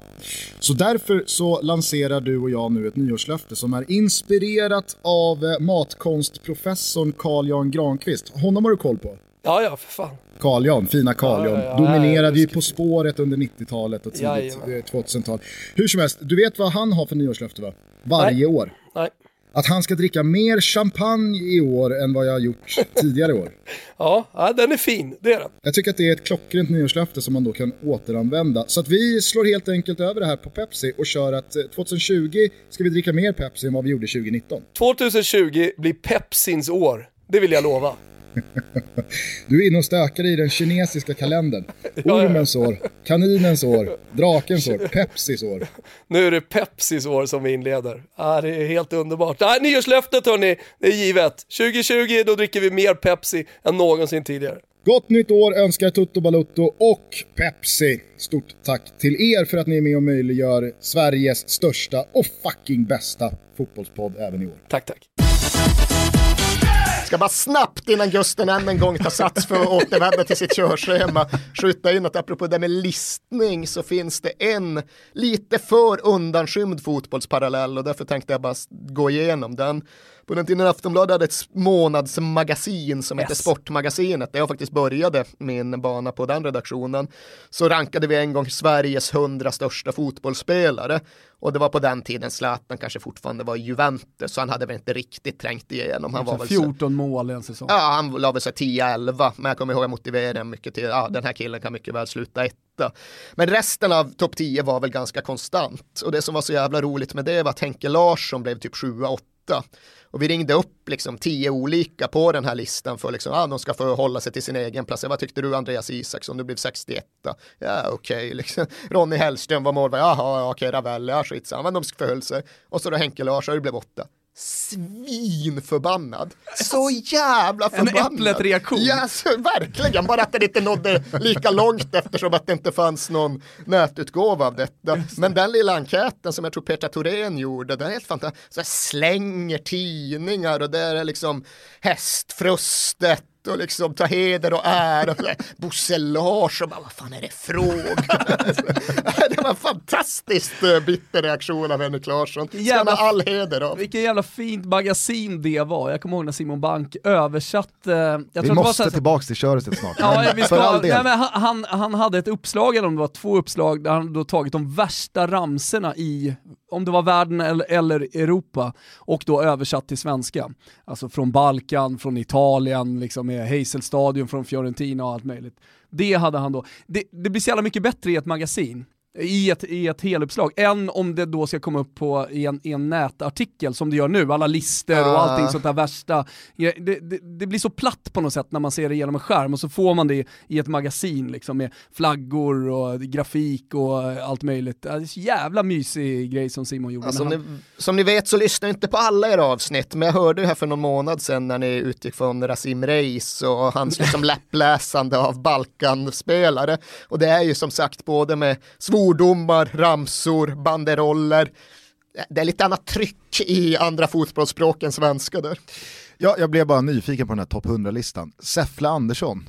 så därför så lanserar du och jag nu ett nyårslöfte som är inspirerat av eh, matkonstprofessorn Carl Jan Granqvist. Honom har du koll på? Ja, ja, för fan. Carl Jan, fina Carl Jan. Ja, ja. Dominerade ju På spåret under 90-talet och tidigt Jajamän. eh, 2000-tal. Hur som helst, du vet vad han har för nyårslöfte va? Varje Nej. år. Nej. Att han ska dricka mer champagne i år än vad jag har gjort tidigare år. Ja, ja, den är fin, det är den. Jag tycker att det är ett klockrent nyårslöfte som man då kan återanvända. Så att vi slår helt enkelt över det här på Pepsi och kör att eh, 2020 ska vi dricka mer Pepsi än vad vi gjorde 2019. 2020 blir Pepsins år, det vill jag lova. Du är inne och stökar i den kinesiska kalendern. Ormens år, kaninens år, drakens år, Pepsis år. Nu är det Pepsis år som vi inleder. Ah, det är helt underbart. Ah, nyårslöftet hörni, det är givet. 2020 då dricker vi mer Pepsi än någonsin tidigare. Gott nytt år önskar Tutto Balutto och Pepsi. Stort tack till er för att ni är med och möjliggör Sveriges största och fucking bästa fotbollspodd även i år. Tack, tack. Ska bara snabbt innan Gusten än en gång tar sats för att återvända till sitt körschema skjuta in att apropå det med listning så finns det en lite för undanskymd fotbollsparallell och därför tänkte jag bara gå igenom den. På den tiden Aftonbladet hade ett månadsmagasin som hette Yes. Sportmagasinet där jag faktiskt började min bana på den redaktionen så rankade vi en gång Sveriges hundra största fotbollsspelare och det var på den tiden Zlatan kanske fortfarande var i Juventus så han hade väl inte riktigt trängt igenom. Han var väl så- 14 mål i en säsong. Ja, han la väl sig 10-11, men jag kommer ihåg att jag motiverade mycket till, ja den här killen kan mycket väl sluta etta. Men resten av topp 10 var väl ganska konstant. Och det som var så jävla roligt med det var att Henke Larsson blev typ 7-8. Och vi ringde upp liksom tio olika på den här listan för liksom, ah, de ska få hålla sig till sin egen plats. Vad tyckte du Andreas Isaksson, du blev 61. Ja okej, liksom. Ronny Hellström var målvakt, jaha ja, okej Ravelli, ja skitsamma, men de förhöll sig. Och så då Henke Larsson, det blev åtta svinförbannad. Så jävla En förbannad. äpplet-reaktion. Ja, så, verkligen. Bara att den inte nådde lika långt eftersom att det inte fanns någon nätutgåva av detta. Men den lilla enkäten som jag tror Petra Thorén gjorde, den är helt fantastisk. Så slänger tidningar och det är liksom hästfrustet och liksom ta heder och ära. Och Bosse Larsson, vad fan är det fråga? det var en fantastiskt eh, bitter reaktion av Henrik Larsson. Jävla- all heder av. Vilken jävla fint magasin det var. Jag kommer ihåg när Simon Bank översatte... Vi måste här- tillbaka till köret snart. Ja, Men vi ska, all del. nej, men han, han, han hade ett uppslag, eller om det var två uppslag, där han då tagit de värsta ramserna i, om det var världen eller, Europa, och då översatt till svenska. Alltså från Balkan, från Italien, liksom med Hazelstadion från Fiorentina och allt möjligt. Det hade han då. Det, det blir så jävla mycket bättre i ett magasin i ett, i ett heluppslag, än om det då ska komma upp på, i, en, i en nätartikel som det gör nu, alla listor och Ah. allting sånt där värsta. Det, det, det blir så platt på något sätt när man ser det genom en skärm och så får man det i ett magasin liksom med flaggor och grafik och allt möjligt. Det är så jävla mysig grej som Simon gjorde. Som, när ni, han, som ni vet så lyssnar jag inte på alla era avsnitt, men jag hörde ju här för någon månad sedan när ni utgick från Rasim Reis och hans liksom läppläsande av Balkanspelare. Och det är ju som sagt både med svordomar, ramsor, banderoller. Det är lite annat tryck i andra fotbollsspråk än svenska där. Ja, jag blev bara nyfiken på den här topp 100-listan. Säffle Andersson.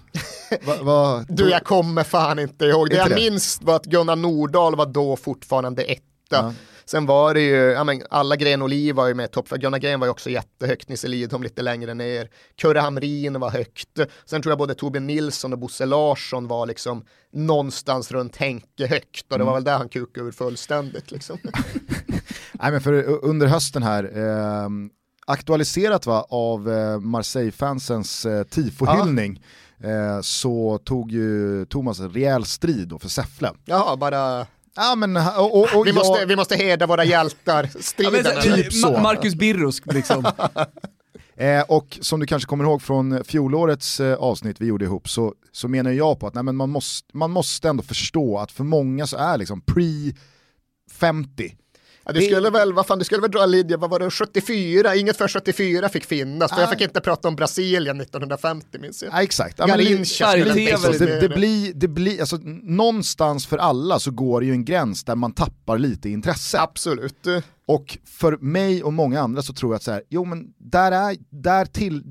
va, va, Du, jag kommer fan inte ihåg. Det Inte jag det? minns var att Gunnar Nordahl var då fortfarande etta. Ja. Sen var det ju, ja men alla Gren Oliv var ju med i topp, Gunnar Gren var ju också jättehögt, Nisse Lidholm lite längre ner, Kurre Hamrin var högt, sen tror jag både Torbjörn Nilsson och Bosse Larsson var liksom någonstans runt Henke högt och det var väl där han kukade ur fullständigt liksom. Nej, men för uh, under hösten här, eh, aktualiserat va, av eh, Marseille-fansens eh, tifohyllning, eh, så tog ju Thomas en rejäl strid då för Säffle. Jaha, bara, Ja, men, och, och, och vi, jag- måste, vi måste hedra våra hjältar, Ja, striden. men, eller? typ så. Ma- Marcus Birros liksom. Eh, och som du kanske kommer ihåg från fjolårets eh, avsnitt vi gjorde ihop så, så menar jag på att nej, men man, måste, man måste ändå förstå att för många så är liksom pre 50 Ja, du skulle väl, vad fan, du skulle väl dra linjen, vad var det, 74, inget för 74 fick finnas, för jag fick inte prata om Brasilien 1950 minns jag. Ja, exakt. Ja, Garincha skulle färg-TV inte Så det, det, existera. blir, det blir, alltså, någonstans för alla så går det ju en gräns där man tappar lite intresse. Absolut. Och för mig och många andra så tror jag att så här, jo men där, är, där, till,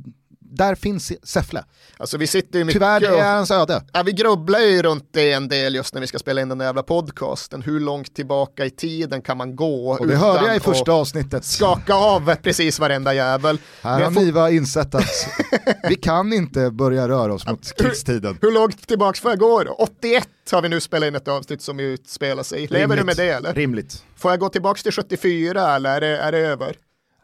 där finns Säffle. Alltså vi sitter ju mycket Tyvärr, det är hans öde. Ja, vi grubblar ju runt det en del just när vi ska spela in den där jävla podcasten. Hur långt tillbaka i tiden kan man gå Och det hörde jag i första avsnittet. skaka av precis varenda jävel. Här har Niva insett att vi kan inte börja röra oss mot krigstiden. Hur långt tillbaka får jag gå då? 81 har vi nu spelat in ett avsnitt som utspelar sig. Lever du med det eller? Rimligt. Får jag gå tillbaka till 74 eller är det, är det över?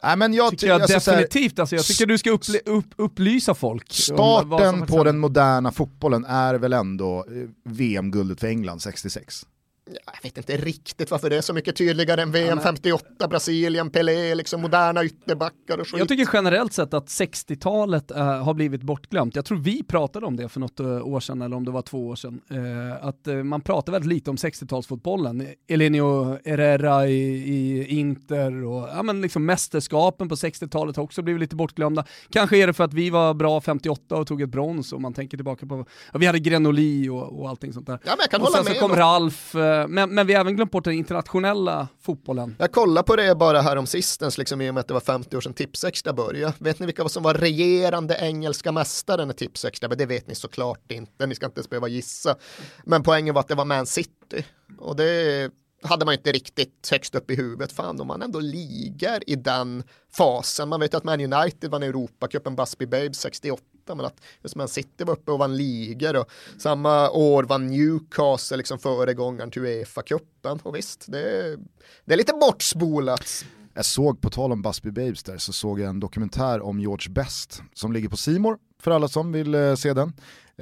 Nej, men jag, tycker jag alltså, definitivt, alltså, jag tycker du ska upple- upp, upplysa folk. starten på den moderna fotbollen är väl ändå eh, VM-guldet för England 66. Jag vet inte riktigt varför det är så mycket tydligare än VM 58, Brasilien, Pelé, liksom moderna ytterbackar och skit. Jag tycker generellt sett att 60-talet eh, har blivit bortglömt. Jag tror vi pratade om det för något eh, år sedan, eller om det var två år sedan. Eh, att eh, man pratar väldigt lite om 60-talsfotbollen. Elenio Herrera i, i Inter och ja, men liksom mästerskapen på 60-talet har också blivit lite bortglömda. Kanske är det för att vi var bra 58 och tog ett brons och man tänker tillbaka på, ja, vi hade Grenoli och, och allting sånt där. Ja, men jag kan och hålla sen så med kom om- Ralf, men, men vi har även glömt bort den internationella fotbollen. Jag kollade på det bara här om sistens, liksom, i och med att det var 50 år sedan Tipsextra började. Vet ni vilka som var regerande engelska mästare när Tipsextra Men Det vet ni såklart inte, ni ska inte ens behöva gissa. Men poängen var att det var Man City. Och det hade man inte riktigt högst upp i huvudet. Fan, om man ändå ligger i den fasen. Man vet ju att Man United vann Europacupen, Busby Babes 68. Men att just Man City var uppe och vann ligor. Och samma år vann Newcastle liksom föregångaren till Uefa-cupen. Och visst, det, det är lite bortspolat. Jag såg, på tal om Busby Babes där, så såg jag en dokumentär om George Best som ligger på Simor för alla som vill eh, se den.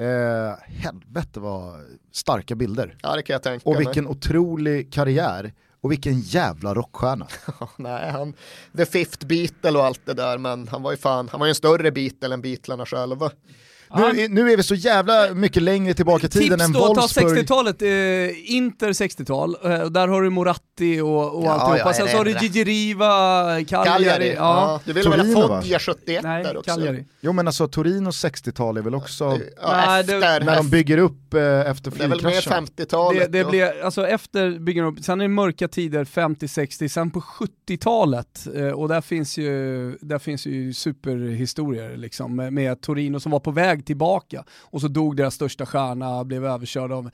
Eh, helvete vad starka bilder. Ja, det kan jag tänka Och mig. vilken otrolig karriär och vilken jävla rockstjärna. Nej, han, The Fifth Beatle och allt det där, men han var ju fan, han var ju en större Beatle än Beatlarna själva. Nu, är- nu är vi så jävla mycket längre tillbaka i tiden Tips än då, ta Wolfsburg. 60-talet, eh, Inter 60-tal, eh, där har du Moratti och, och Ja, alltihopa. ja, Sen så har du. Gigi Riva, Cagliari. Cagliari, ja. Ja. Du ville väl Torino, ha? Foggia 71 Nej, där också? Cagliari. Jo men alltså Torinos 60-tal är väl också Ja, efter, när de bygger upp eh, efter det är väl mer flygkraschen. 50-talet. Det, det blev, alltså efter bygger upp, sen är det mörka tider 50-60, sen på 70-talet, eh, och där finns ju, där finns ju superhistorier liksom, med, med Torino som var på väg tillbaka, och så dog deras största stjärna, blev överkörd av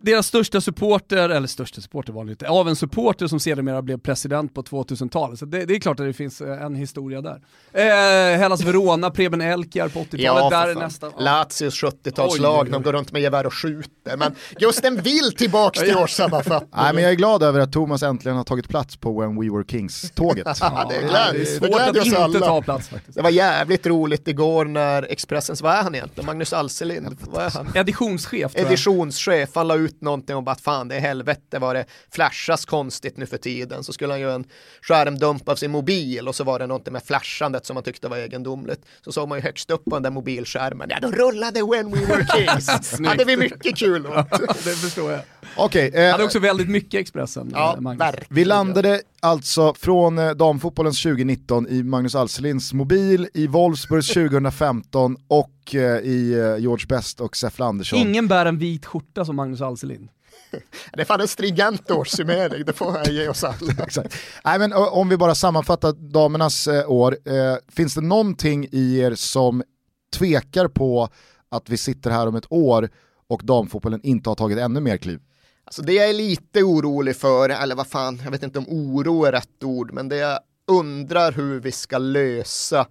deras största supporter, eller största supporter var det inte, av en supporter som sedermera blev president på 2000-talet. Så det, det är klart att det finns eh, en historia där. Eh, Hellas Verona, Preben Elkjær på 80-talet, Ja, där är ja. Lazios Oj, oj, 70-talslag, oj. de går runt med gevär och skjuter. Men just en vill tillbaks till årssammanfattningen. Nej men jag är glad över att Thomas äntligen har tagit plats på When We Were Kings-tåget. Ja, det är Ja, glädje- det är svårt att inte alla. ta plats faktiskt. Det var jävligt roligt igår när Expressens, vad är han egentligen? Magnus Alselind, vad är han? Editionschef tror jag. editionschef, la ut någonting om att fan det är helvete vad det flashas konstigt nu för tiden. Så skulle han göra en skärmdump av sin mobil och så var det någonting med flashandet som han tyckte var egendomligt. Så såg man ju högst upp på den där mobilskärmen, ja då rullade When We Were Kings. hade vi mycket kul åt. det förstår jag. Okej, Han eh, hade också väldigt mycket Expressen, Ja, eh, Magnus. vi landade alltså från eh, damfotbollens 2019 i Magnus Alselinds mobil, i Wolfsburgs 2015 och eh, i eh, George Best och Säffle Andersson. Ingen bär en vit skjorta som Magnus Alselind. Det är fan en stringent årssummering, det får jag ge oss alla. Exakt. Nej, men, om vi bara sammanfattar damernas eh, år, eh, finns det någonting i er som tvekar på att vi sitter här om ett år och damfotbollen inte har tagit ännu mer kliv? Alltså det jag är lite orolig för, eller vad fan, jag vet inte om oro är rätt ord, men det jag undrar hur vi ska lösa,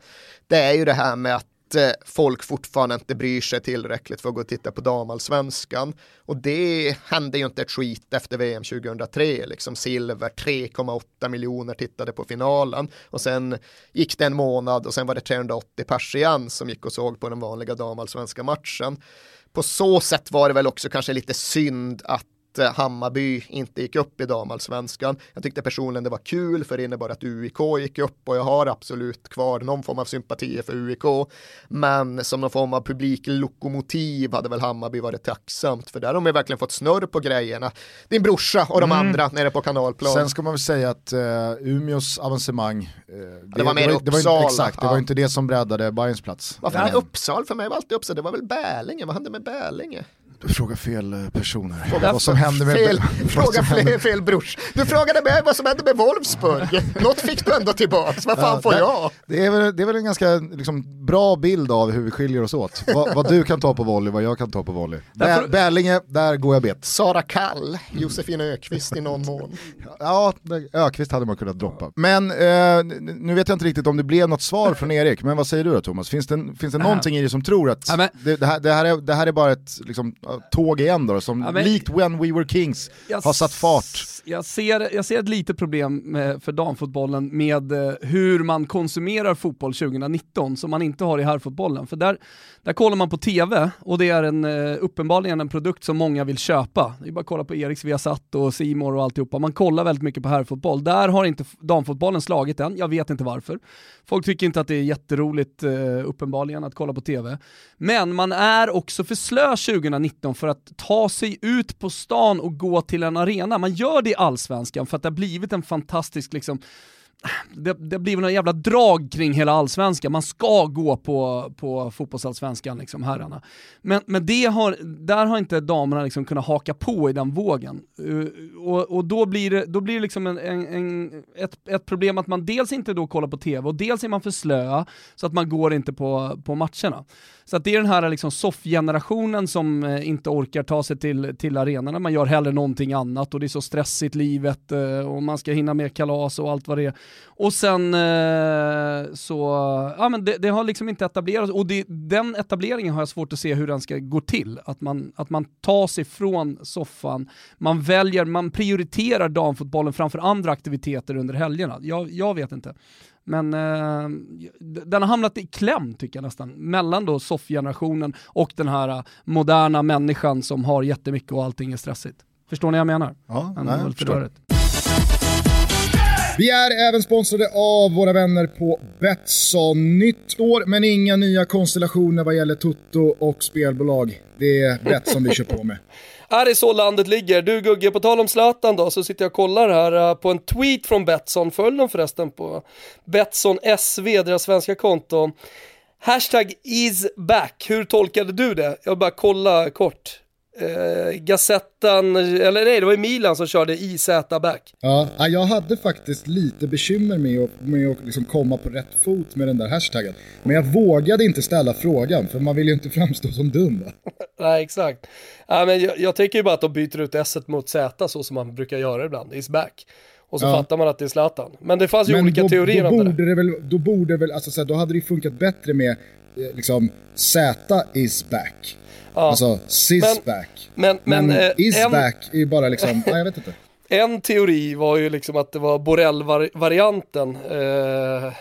det är ju det här med att Eh, folk fortfarande inte bryr sig tillräckligt för att gå och titta på damallsvenskan. Och det hände ju inte ett skit efter VM 2003, liksom silver, 3,8 miljoner tittade på finalen och sen gick det en månad och sen var det 380 pers igen som gick och såg på den vanliga damallsvenska matchen. På så sätt var det väl också kanske lite synd att att eh, Hammarby inte gick upp i damallsvenskan. Jag tyckte personligen det var kul för det innebar att UIK gick upp och jag har absolut kvar någon form av sympati för UIK. Men som någon form av publiklokomotiv hade väl Hammarby varit tacksamt för där har de verkligen fått snurr på grejerna. Din brorsa och de mm. andra nere på kanalplan. Sen ska man väl säga att uh, Umeås avancemang, uh, det, det, var mer det var, Uppsala. Det var, exakt, det var inte det som breddade Bayerns plats. Varför är Uppsala? För mig var alltid Uppsala, det var väl Bälinge, vad hände med Bälinge? Du frågar fel eh, personer. Fråga vad som hände med... Fel, fråga fel, fel brors. Du frågade mig vad som hände med Wolfsburg. Något fick du ändå tillbaka, vad fan ja, får jag? Det är, väl, det är väl en ganska liksom, bra bild av hur vi skiljer oss åt. vad, vad, du kan ta på volley, vad jag kan ta på volley. Bä, Bärlinge, där går jag bet. Sara Kall, Josefin Ökvist i någon mån. Ja, Ökvist hade man kunnat droppa. Men eh, nu vet jag inte riktigt om det blev något svar från Erik, men vad säger du då Thomas? Finns det, finns det någonting i det som tror att det, det, här, det, här, är, det här är bara ett liksom, tåg igen då, som ja, men, likt When We Were Kings har satt fart. Jag ser, jag ser ett litet problem med, för damfotbollen med eh, hur man konsumerar fotboll 2019 som man inte har i herrfotbollen. För där, där kollar man på TV och det är en, eh, uppenbarligen en produkt som många vill köpa. Det är bara att kolla på Eriks Viasat och Simor och alltihopa. Man kollar väldigt mycket på herrfotboll. Där har inte damfotbollen slagit än, jag vet inte varför. Folk tycker inte att det är jätteroligt uppenbarligen att kolla på TV. Men man är också för slö 2019 för att ta sig ut på stan och gå till en arena. Man gör det allsvenskan för att det har blivit en fantastisk liksom, det, det blir några jävla drag kring hela allsvenskan, man ska gå på, på fotbollsallsvenskan, liksom, herrarna. Men, men det har, där har inte damerna liksom kunnat haka på i den vågen. Eh, och, och då blir det, då blir det liksom en, en, en, ett, ett problem att man dels inte då kollar på tv och dels är man för slöa så att man går inte på, på matcherna. Så att det är den här liksom soffgenerationen som eh, inte orkar ta sig till, till arenorna, man gör hellre någonting annat och det är så stressigt livet eh, och man ska hinna med kalas och allt vad det är. Och sen eh, så, ja men det, det, har liksom inte etablerats och det, den etableringen har jag svårt att se hur den ska gå till. Att man, att man tar sig från soffan, man väljer, man prioriterar damfotbollen framför andra aktiviteter under helgerna. Jag, jag vet inte. Men eh, den har hamnat i kläm tycker jag nästan, mellan då soffgenerationen och den här uh, moderna människan som har jättemycket och allting är stressigt. Förstår ni vad jag menar? Ja, nej, jag förstår. Vi är även sponsrade av våra vänner på Betsson. Nytt år men inga nya konstellationer vad gäller Toto och spelbolag. Det är Betsson vi kör på med. Är det så landet ligger? Du Gugge, på tal om Zlatan då, så sitter jag och kollar här uh, på en tweet från Betsson. Följ dem förresten på Betsson SV, deras svenska konto. Hashtag is back. Hur tolkade du det? Jag vill bara kolla kort eh, Gazettan, eller nej det var ju Milan som körde IZ back. Ja, jag hade faktiskt lite bekymmer med att, med att liksom komma på rätt fot med den där hashtaggen. Men jag vågade inte ställa frågan, för man vill ju inte framstå som dum nej, exakt. Ja, men jag, jag tänker ju bara att de byter ut S mot Z så som man brukar göra ibland, is back. Och så ja. fattar man att det är Zlatan. Men det fanns ju Men olika då, teorier då om det. det väl, då borde väl, alltså så här, då hade det funkat bättre med eh, liksom Z is back. Ja. Alltså, sis back. Men, men, men eh, is en... back är ju bara liksom, nej jag vet inte. En teori var ju liksom att det var Borrell-varianten. Eh, eh,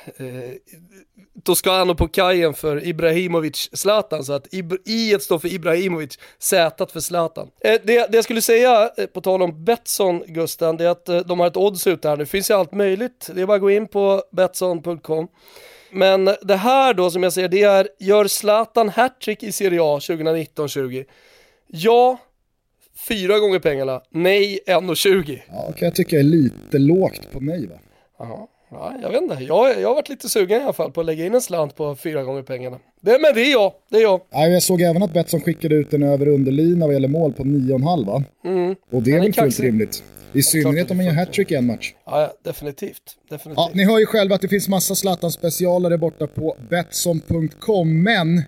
Toscano på kajen för Ibrahimovic Zlatan så att I står för Ibrahimovic, Z för Zlatan. Eh, det, det, jag skulle säga, eh, på tal om Betsson Gusten, det är att eh, de har ett odds ute här nu, det finns ju allt möjligt. Det är bara att gå in på Betsson.com men det här då som jag säger, det är gör Zlatan hattrick i Serie A 2019-20? Ja, fyra gånger pengarna. Nej, 1,20. Ja, kan jag tycka är lite lågt på mig va? Jaha. Ja, jag vet inte, jag, jag har varit lite sugen i alla fall på att lägga in en slant på fyra gånger pengarna. Det, men det är jag, det är jag. Ja, jag såg även att Betsson skickade ut en över underlina vad gäller mål på 9,5 va? Mm. Och det är väl fullt rimligt. I synnerhet om man gör hattrick i en match. Ja, definitivt. definitivt. Ja, ni hör ju själva att det finns massa Zlatan-specialare borta på Betsson.com, men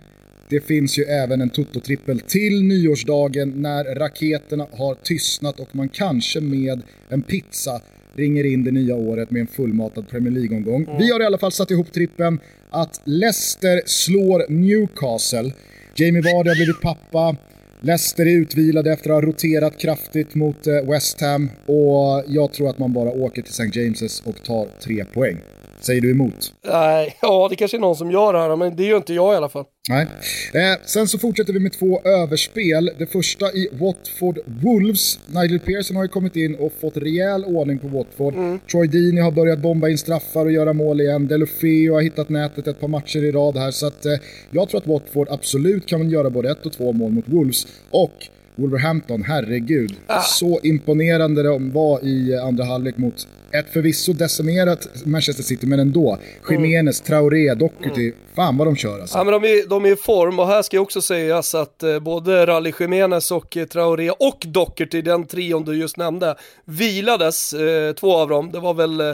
det finns ju även en Toto-trippel till nyårsdagen när raketerna har tystnat och man kanske med en pizza ringer in det nya året med en fullmatad Premier League-omgång. Mm. Vi har i alla fall satt ihop trippen att Leicester slår Newcastle. Jamie Vardy har blivit pappa. Leicester är utvilade efter att ha roterat kraftigt mot eh, West Ham och jag tror att man bara åker till St. James's och tar tre poäng säger du emot? Nej, ja det kanske är någon som gör det här, men det gör inte jag i alla fall. Nej. Eh, sen så fortsätter vi med två överspel. Det första i Watford Wolves. Nigel Pearson har ju kommit in och fått rejäl ordning på Watford. Mm. Troy Deeney har börjat bomba in straffar och göra mål igen. Delofeo har hittat nätet ett par matcher i rad här. Så att, eh, jag tror att Watford absolut kan göra både ett och två mål mot Wolves. Och Wolverhampton, herregud. Ah. Så imponerande de var i andra halvlek mot ett förvisso decimerat Manchester City, men ändå. Jiménez, Traoré, Doherty, mm. fan vad de kör alltså. Ja men de är, de är i form och här ska också sägas att eh, både Rally Jiménez och eh, Traoré och Doherty, den trion du just nämnde, vilades, eh, två av dem. Det var väl eh,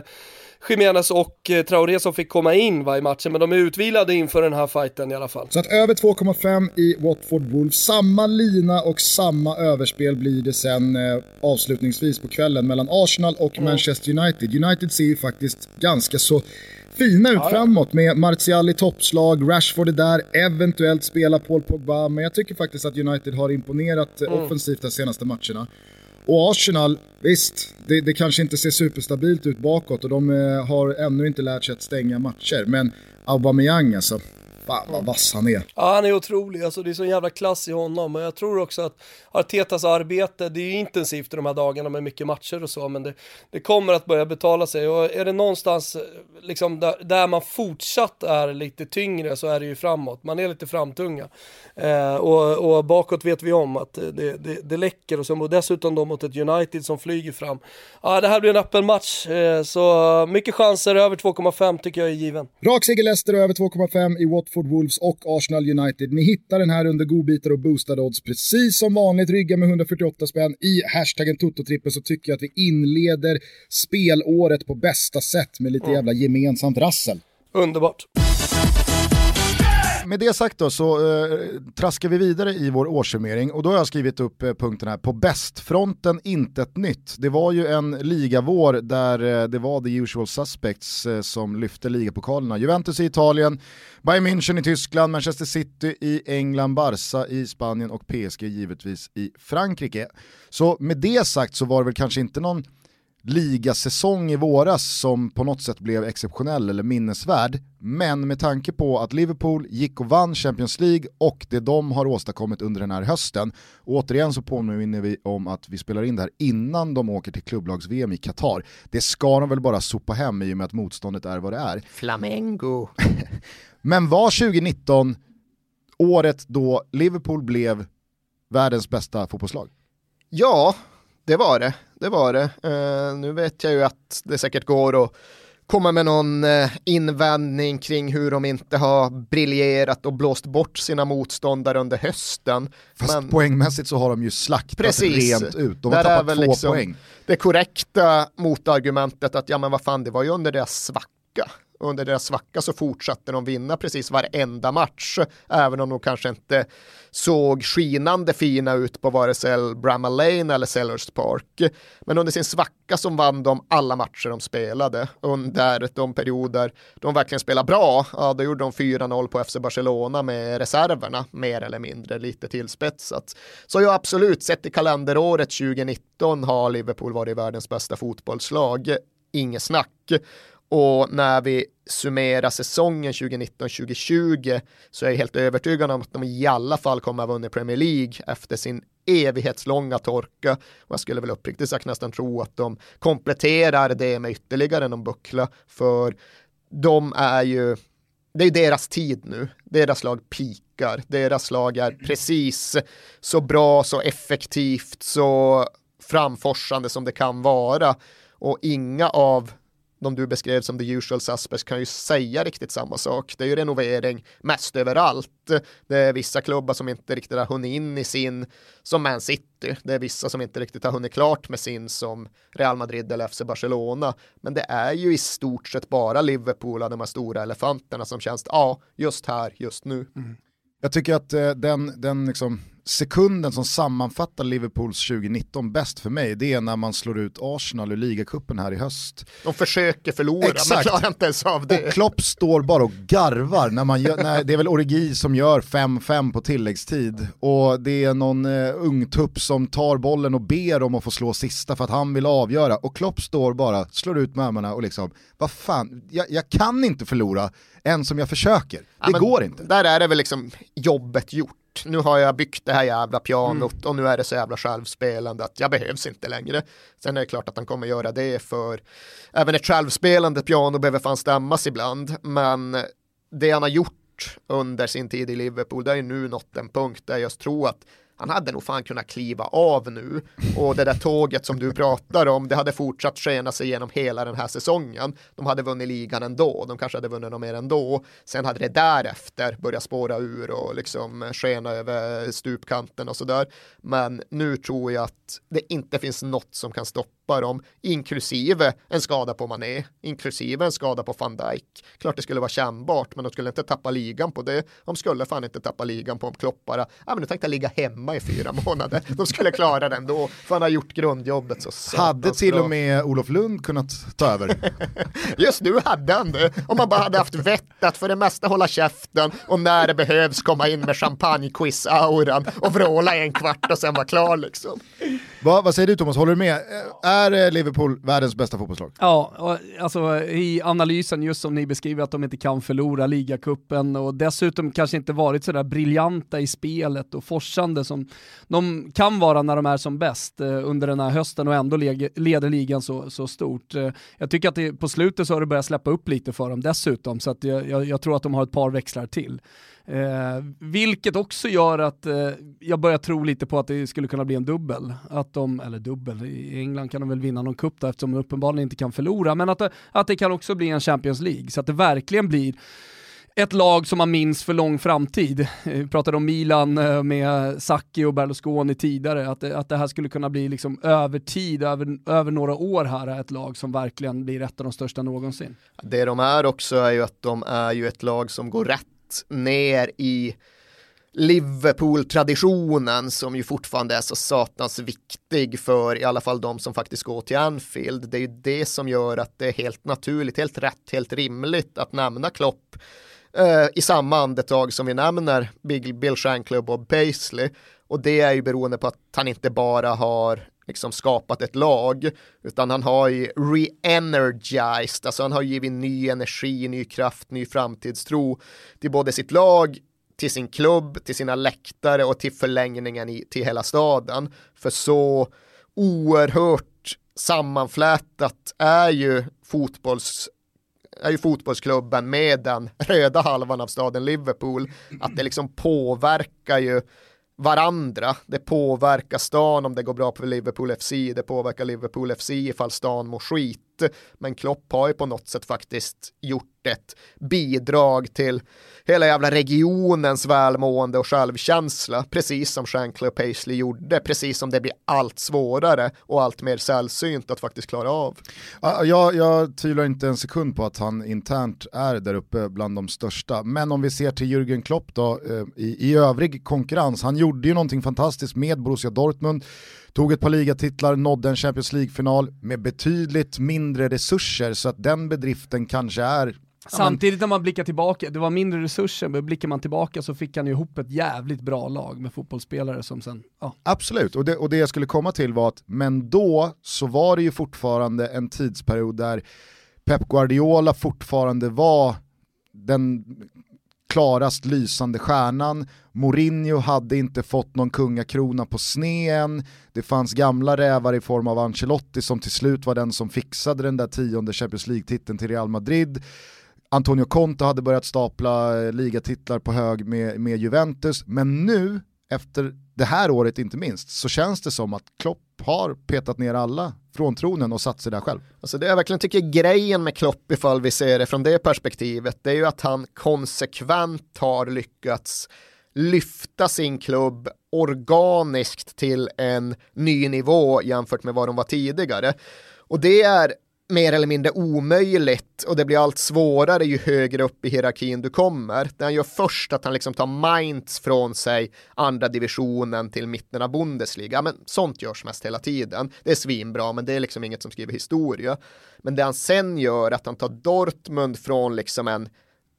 Jiménez och eh, Traoré som fick komma in va, i matchen, men de är utvilade inför den här fighten i alla fall. Så att över 2,5 i Watford Wolves, samma lina och samma överspel blir det sen eh, avslutningsvis på kvällen mellan Arsenal och mm. Manchester United. United ser ju faktiskt ganska så fina ut ja, framåt med Martial i toppslag, Rashford är där, eventuellt spelar Paul Pogba, men jag tycker faktiskt att United har imponerat eh, mm. offensivt de senaste matcherna. Och Arsenal, visst, det, det, kanske inte ser superstabilt ut bakåt och de eh, har ännu inte lärt sig att stänga matcher. Men Aubameyang alltså, Fan vad vass han är. Ja han är otrolig, alltså det är sån jävla klass i honom. Men jag tror också att Artetas arbete, det är intensivt i de här dagarna med mycket matcher och så, men det, det kommer att börja betala sig. Och är det någonstans liksom där, där, man fortsatt är lite tyngre så är det ju framåt. Man är lite framtunga. Eh, och, och, bakåt vet vi om att det, det, det läcker och, så, och dessutom då mot ett United som flyger fram. Ja, det här blir en öppen match, eh, så mycket chanser, över 2,5 tycker jag är given. Rak seger Leicester över 2,5 i Watford Watford Wolves och Arsenal United. Ni hittar den här under godbitar och boostade odds precis som vanligt. Rygga med 148 spänn i hashtaggen Tototrippen så tycker jag att vi inleder spelåret på bästa sätt med lite jävla gemensamt rassel. Underbart med det sagt då så eh, traskar vi vidare i vår årssummering och då har jag skrivit upp eh, punkten här, på bästfronten inte ett nytt. Det var ju en ligavår där eh, det var the usual suspects eh, som lyfte ligapokalerna. Juventus i Italien, Bayern München i Tyskland, Manchester City i England, Barca i Spanien och PSG givetvis i Frankrike. Så med det sagt så var det väl kanske inte någon ligasäsong i våras som på något sätt blev exceptionell eller minnesvärd. Men med tanke på att Liverpool gick och vann Champions League och det de har åstadkommit under den här hösten, och återigen så påminner vi om att vi spelar in det här innan de åker till klubblags-VM i Qatar. Det ska de väl bara sopa hem i och med att motståndet är vad det är. Flamengo. Men var 2019 året då Liverpool blev världens bästa fotbollslag? Ja, det var det. Det var det. Uh, nu vet jag ju att det säkert går att komma med någon uh, invändning kring hur de inte har briljerat och blåst bort sina motståndare under hösten. Fast Men, poängmässigt så har de ju slaktat precis, rent ut. De har tappat två liksom poäng. Det korrekta motargumentet att ja men vad fan det var ju under deras svacka under deras svacka så fortsatte de vinna precis varenda match, även om de kanske inte såg skinande fina ut på vare sig Bramall Lane eller Sellers Park. Men under sin svacka så vann de alla matcher de spelade. Under de perioder de verkligen spelade bra, ja då gjorde de 4-0 på FC Barcelona med reserverna, mer eller mindre, lite tillspetsat. Så jag absolut, sett i kalenderåret 2019 har Liverpool varit världens bästa fotbollslag inget snack. Och när vi summerar säsongen 2019-2020 så är jag helt övertygad om att de i alla fall kommer att vinna Premier League efter sin evighetslånga torka. Och jag skulle väl uppriktigt sagt nästan tro att de kompletterar det med ytterligare någon buckla. För de är ju, det är deras tid nu. Deras lag pikar. Deras lag är precis så bra, så effektivt, så framforsande som det kan vara. Och inga av de du beskrev som the usual suspects kan ju säga riktigt samma sak. Det är ju renovering mest överallt. Det är vissa klubbar som inte riktigt har hunnit in i sin, som Man City. Det är vissa som inte riktigt har hunnit klart med sin som Real Madrid eller FC Barcelona. Men det är ju i stort sett bara Liverpool och de här stora elefanterna som känns, ja, just här, just nu. Mm. Jag tycker att eh, den, den liksom sekunden som sammanfattar Liverpools 2019 bäst för mig, det är när man slår ut Arsenal ur ligacupen här i höst. De försöker förlora Exakt. men klarar inte ens av det. Och Klopp står bara och garvar när man gör, när, det är väl Origi som gör 5-5 på tilläggstid och det är någon uh, ungtupp som tar bollen och ber om att få slå sista för att han vill avgöra och Klopp står bara, slår ut med armarna och liksom, vad fan, jag, jag kan inte förlora än som jag försöker. Ja, det men går inte. Där är det väl liksom jobbet gjort. Nu har jag byggt det här jävla pianot mm. och nu är det så jävla självspelande att jag behövs inte längre. Sen är det klart att han kommer göra det för även ett självspelande piano behöver fan stämmas ibland. Men det han har gjort under sin tid i Liverpool, det är ju nu nått en punkt där jag tror att han hade nog fan kunnat kliva av nu och det där tåget som du pratar om, det hade fortsatt skena sig genom hela den här säsongen. De hade vunnit ligan ändå, de kanske hade vunnit något mer ändå. Sen hade det därefter börjat spåra ur och liksom skena över stupkanten och sådär. Men nu tror jag att det inte finns något som kan stoppa stoppa dem, inklusive en skada på Mané, inklusive en skada på van Dijk. Klart det skulle vara kännbart, men de skulle inte tappa ligan på det. De skulle fan inte tappa ligan på om Klopp bara, ja men nu tänkte jag ligga hemma i fyra månader. De skulle klara den då, för han har gjort grundjobbet så Hade till och med Olof Lund kunnat ta över. Just nu hade han det, om man bara hade haft vett att för det mesta hålla käften och när det behövs komma in med champagne-quiz-auran och vråla en kvart och sen vara klar liksom. Va, vad säger du Thomas, håller du med? Är eh, Liverpool världens bästa fotbollslag? Ja, alltså i analysen just som ni beskriver att de inte kan förlora ligacupen och dessutom kanske inte varit sådär briljanta i spelet och forsande som de kan vara när de är som bäst eh, under den här hösten och ändå leder ligan så, så stort. Eh, jag tycker att det, på slutet så har det börjat släppa upp lite för dem dessutom så att jag, jag, jag tror att de har ett par växlar till. Eh, vilket också gör att eh, jag börjar tro lite på att det skulle kunna bli en dubbel. Att de, eller dubbel, i England kan de väl vinna någon cup där eftersom de uppenbarligen inte kan förlora, men att det, att det kan också bli en Champions League. Så att det verkligen blir ett lag som man minns för lång framtid. Eh, vi pratade om Milan eh, med Sacchi och Berlusconi tidigare, att det, att det här skulle kunna bli liksom över tid, över, över några år här, ett lag som verkligen blir ett av de största någonsin. Det de är också är ju att de är ju ett lag som går rätt ner i Liverpool-traditionen som ju fortfarande är så satans viktig för i alla fall de som faktiskt går till Anfield. Det är ju det som gör att det är helt naturligt, helt rätt, helt rimligt att nämna Klopp eh, i samma andetag som vi nämner Big Bill Shankly och Bob Paisley. Och det är ju beroende på att han inte bara har liksom skapat ett lag, utan han har ju re-energized, alltså han har givit ny energi, ny kraft, ny framtidstro till både sitt lag, till sin klubb, till sina läktare och till förlängningen i, till hela staden. För så oerhört sammanflätat är ju fotbolls är ju fotbollsklubben med den röda halvan av staden Liverpool, att det liksom påverkar ju varandra. Det påverkar stan om det går bra på Liverpool FC, det påverkar Liverpool FC ifall stan mår skit. Men Klopp har ju på något sätt faktiskt gjort ett bidrag till hela jävla regionens välmående och självkänsla, precis som Shankly och Paisley gjorde, precis som det blir allt svårare och allt mer sällsynt att faktiskt klara av. Jag, jag tvivlar inte en sekund på att han internt är där uppe bland de största, men om vi ser till Jürgen Klopp då, eh, i, i övrig konkurrens, han gjorde ju någonting fantastiskt med Borussia Dortmund, tog ett par ligatitlar, nådde en Champions League-final med betydligt mindre resurser så att den bedriften kanske är Samtidigt när man blickar tillbaka, det var mindre resurser, men blickar man tillbaka så fick han ihop ett jävligt bra lag med fotbollsspelare som sen, ja. Absolut, och det, och det jag skulle komma till var att, men då så var det ju fortfarande en tidsperiod där Pep Guardiola fortfarande var den klarast lysande stjärnan, Mourinho hade inte fått någon kungakrona på sneen, det fanns gamla rävar i form av Ancelotti som till slut var den som fixade den där tionde Champions League-titeln till Real Madrid. Antonio Conte hade börjat stapla eh, ligatitlar på hög med, med Juventus, men nu, efter det här året inte minst, så känns det som att Klopp har petat ner alla från tronen och satt sig där själv. Alltså det jag verkligen tycker är grejen med Klopp ifall vi ser det från det perspektivet, det är ju att han konsekvent har lyckats lyfta sin klubb organiskt till en ny nivå jämfört med vad de var tidigare. Och det är mer eller mindre omöjligt och det blir allt svårare ju högre upp i hierarkin du kommer. Det han gör först att han liksom tar Mainz från sig andra divisionen till mitten av Bundesliga. Men sånt görs mest hela tiden. Det är svinbra, men det är liksom inget som skriver historia. Men det han sen gör att han tar Dortmund från liksom en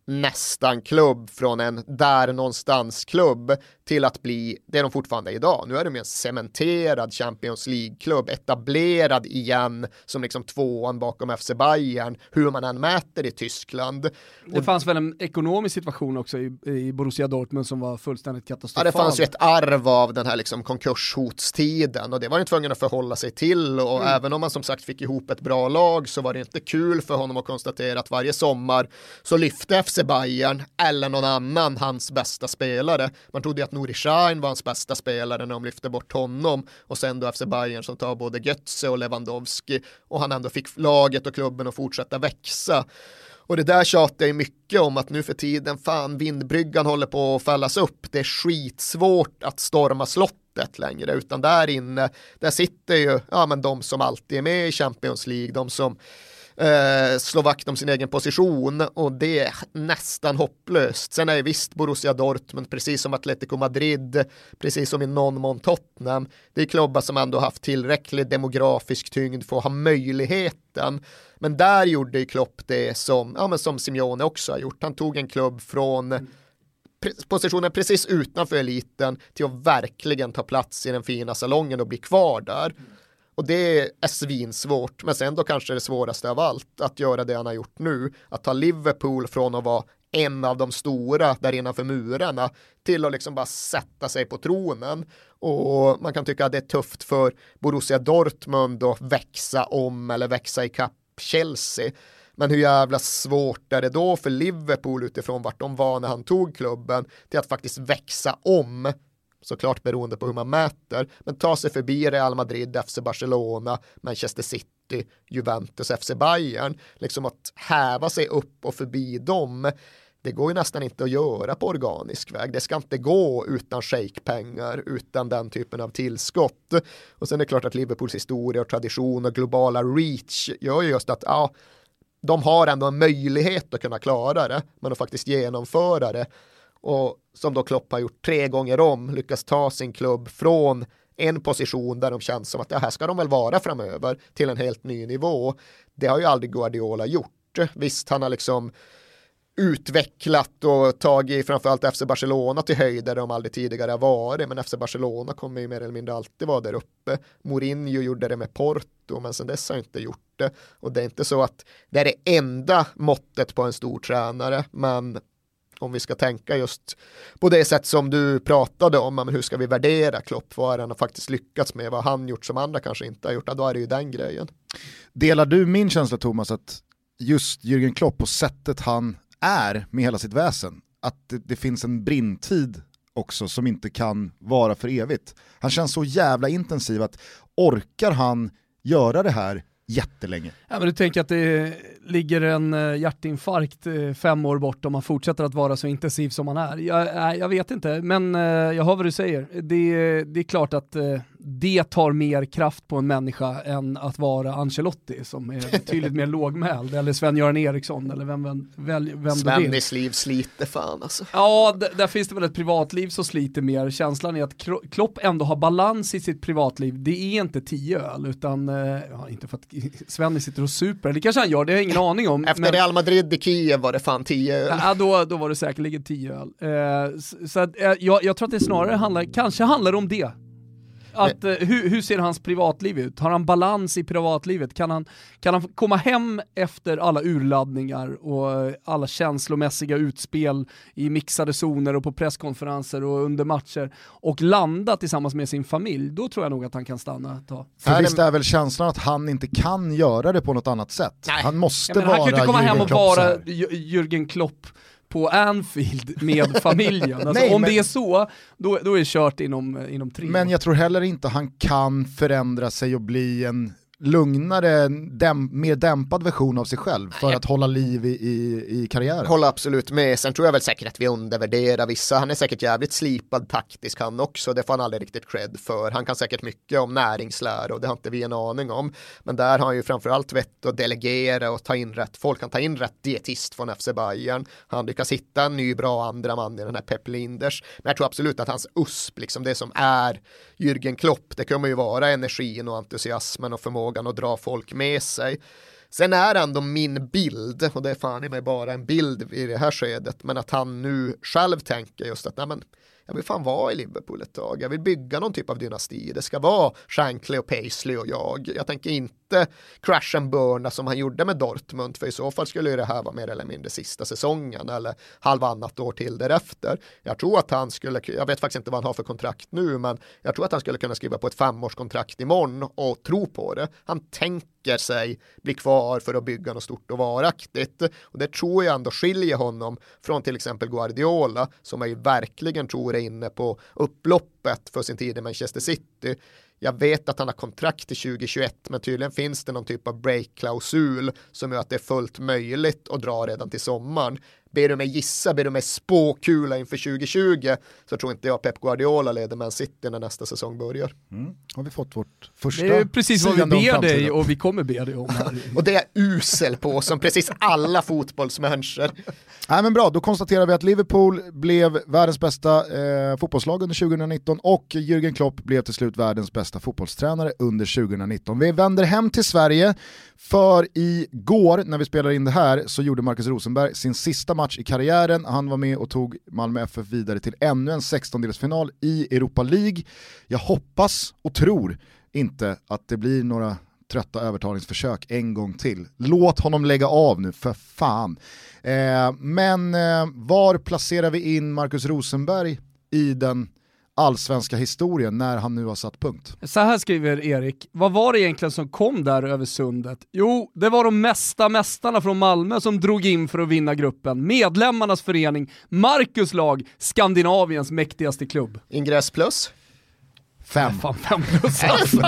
nästan klubb från en där någonstans klubb till att bli det de fortfarande är idag. Nu är de en cementerad Champions League-klubb, etablerad igen som liksom tvåan bakom FC Bayern, hur man än mäter i Tyskland. Det fanns väl en ekonomisk situation också i, i Borussia Dortmund som var fullständigt katastrofal. Ja, det fanns ju ett arv av den här liksom konkurshotstiden och det var han tvungen att förhålla sig till och mm. även om man som sagt fick ihop ett bra lag så var det inte kul för honom att konstatera att varje sommar så lyfte FC Bayern eller någon annan hans bästa spelare. Man trodde att Nuri Sahin var hans bästa spelare när de lyfte bort honom och sen då FC Bayern som tar både Götze och Lewandowski och han ändå fick laget och klubben att fortsätta växa. Och det där tjatar jag mycket om att nu för tiden, fan vindbryggan håller på att fällas upp. Det är skitsvårt att storma slottet längre, utan där inne, där sitter ju, ja men de som alltid är med i Champions League, de som eh, slå vakt om sin egen position och det är nästan hopplöst. Sen är visst Borussia Dortmund, precis som Atletico Madrid, precis som i någon mån Tottenham, det är klubbar som ändå haft tillräcklig demografisk tyngd för att ha möjligheten. Men där gjorde ju Klopp det som, ja, men som Simeone också har gjort. Han tog en klubb från positionen precis utanför eliten till att verkligen ta plats i den fina salongen och bli kvar där. Och det är svinsvårt, men sen då kanske det svåraste av allt att göra det han har gjort nu, att ta Liverpool från att vara en av de stora där innanför murarna till att liksom bara sätta sig på tronen. Och man kan tycka att det är tufft för Borussia Dortmund att växa om eller växa ikapp Chelsea. Men hur jävla svårt är det då för Liverpool utifrån vart de var när han tog klubben till att faktiskt växa om såklart beroende på hur man mäter, men ta sig förbi Real Madrid, FC Barcelona, Manchester City, Juventus, FC Bayern, liksom att häva sig upp och förbi dem, det går ju nästan inte att göra på organisk väg. Det ska inte gå utan shake-pengar, utan den typen av tillskott. Och sen är det klart att Liverpools historia och tradition och globala reach gör ju just att ja, de har ändå en möjlighet att kunna klara det, men att faktiskt genomföra det och som då Klopp har gjort tre gånger om, lyckas ta sin klubb från en position där de känns som att det här ska de väl vara framöver till en helt ny nivå. Det har ju aldrig Guardiola gjort. Visst, han har liksom utvecklat och tagit framförallt FC Barcelona till höjder de aldrig tidigare har varit, men FC Barcelona kommer ju mer eller mindre alltid vara där uppe. Mourinho gjorde det med Porto, men sen dess har inte gjort det. Och det är inte så att det är det enda måttet på en stor tränare, men om vi ska tänka just på det sätt som du pratade om, men hur ska vi värdera Klopp, vad är han har faktiskt lyckats med, vad han gjort som andra kanske inte har gjort, då är det ju den grejen. Delar du min känsla Thomas att just Jürgen Klopp och sättet han är med hela sitt väsen, att det, det finns en brintid också som inte kan vara för evigt. Han känns så jävla intensiv att orkar han göra det här jättelänge. Ja, men du tänker att det ligger en eh, hjärtinfarkt eh, fem år bort om man fortsätter att vara så intensiv som man är? Jag, eh, jag vet inte, men jag hör vad du säger. Det, det är klart att det tar mer kraft på en människa än att vara Ancelotti som är betydligt mer lågmäld, eller Sven-Göran Eriksson, eller vem, vem, vem, vem Svennis liv sliter fan alltså. Ja, där finns det väl ett privatliv som sliter mer. Känslan är att Klopp ändå har balans i sitt privatliv. Det är inte tio öl, utan, ja, inte för att Svennis sitter och super, det kanske han gör, det har jag ingen aning om. Efter men... Real Madrid i Kiev var det fan tio öl. Ja, då, då var det säkerligen tio öl. Eh, så, så att, eh, jag, jag tror att det snarare handlar, kanske handlar om det att, eh, hur, hur, ser hans privatliv ut? Har han balans i privatlivet? Kan han, kan han komma hem efter alla urladdningar och alla känslomässiga utspel i mixade zoner och på presskonferenser och under matcher och landa tillsammans med sin familj? Då tror jag nog att han kan stanna ett tag. För visst är väl känslan att han inte kan göra det på något annat sätt? Nej. Han måste ja, vara Han kan ju inte komma hem och vara Jürgen Klopp på Anfield med familjen. Alltså, Nej, om men... det är så, då, då är det kört inom, inom tre Men jag tror heller inte han kan förändra sig och bli en lugnare, däm, mer dämpad version av sig själv för att hålla liv i, i, i karriären. Håller absolut med. Sen tror jag väl säkert att vi undervärderar vissa. Han är säkert jävligt slipad taktisk han också. Det får han aldrig riktigt cred för. Han kan säkert mycket om näringslära och det har inte vi en aning om. Men där har han ju framförallt vett att delegera och ta in rätt folk. Han tar in rätt dietist från FC Bayern. Han lyckas hitta en ny bra andra man i den här Pep Linders. Men jag tror absolut att hans USP, liksom det som är Jürgen Klopp, det kommer ju vara energin och entusiasmen och förmågan att dra folk med sig. Sen är ändå min bild, och det är fan i mig bara en bild i det här skedet, men att han nu själv tänker just att nej men, jag vill fan vara i Liverpool ett tag, jag vill bygga någon typ av dynasti, det ska vara Shankly och Paisley och jag, jag tänker inte crash and burna som han gjorde med Dortmund, för i så fall skulle det här vara mer eller mindre sista säsongen eller halvannat år till därefter. Jag tror att han skulle, jag vet faktiskt inte vad han har för kontrakt nu, men jag tror att han skulle kunna skriva på ett femårskontrakt imorgon och tro på det. Han tänker sig bli kvar för att bygga något stort och varaktigt. Och det tror jag ändå skiljer honom från till exempel Guardiola som jag ju verkligen tror är inne på upploppet för sin tid i Manchester City. Jag vet att han har kontrakt till 2021 men tydligen finns det någon typ av break-klausul som gör att det är fullt möjligt att dra redan till sommaren. Ber du mig gissa, ber du mig spåkula inför 2020 så tror inte jag Pep Guardiola leder Man City när nästa säsong börjar. Mm. Har vi fått vårt första Det är precis vad vi ber dig och vi kommer be dig om. Och det är usel på som precis alla fotbollsmänniskor. Nej men bra, då konstaterar vi att Liverpool blev världens bästa eh, fotbollslag under 2019 och Jürgen Klopp blev till slut världens bästa fotbollstränare under 2019. Vi vänder hem till Sverige för igår när vi spelar in det här så gjorde Marcus Rosenberg sin sista match i karriären. Han var med och tog Malmö FF vidare till ännu en 16-delsfinal i Europa League. Jag hoppas och tror inte att det blir några trötta övertalningsförsök en gång till. Låt honom lägga av nu, för fan. Eh, men eh, var placerar vi in Marcus Rosenberg i den allsvenska historien när han nu har satt punkt? Så här skriver Erik, vad var det egentligen som kom där över sundet? Jo, det var de mesta mästarna från Malmö som drog in för att vinna gruppen. Medlemmarnas förening, Marcus lag, Skandinaviens mäktigaste klubb. Ingress plus. Fem. Fan, fem plus alltså. Äh,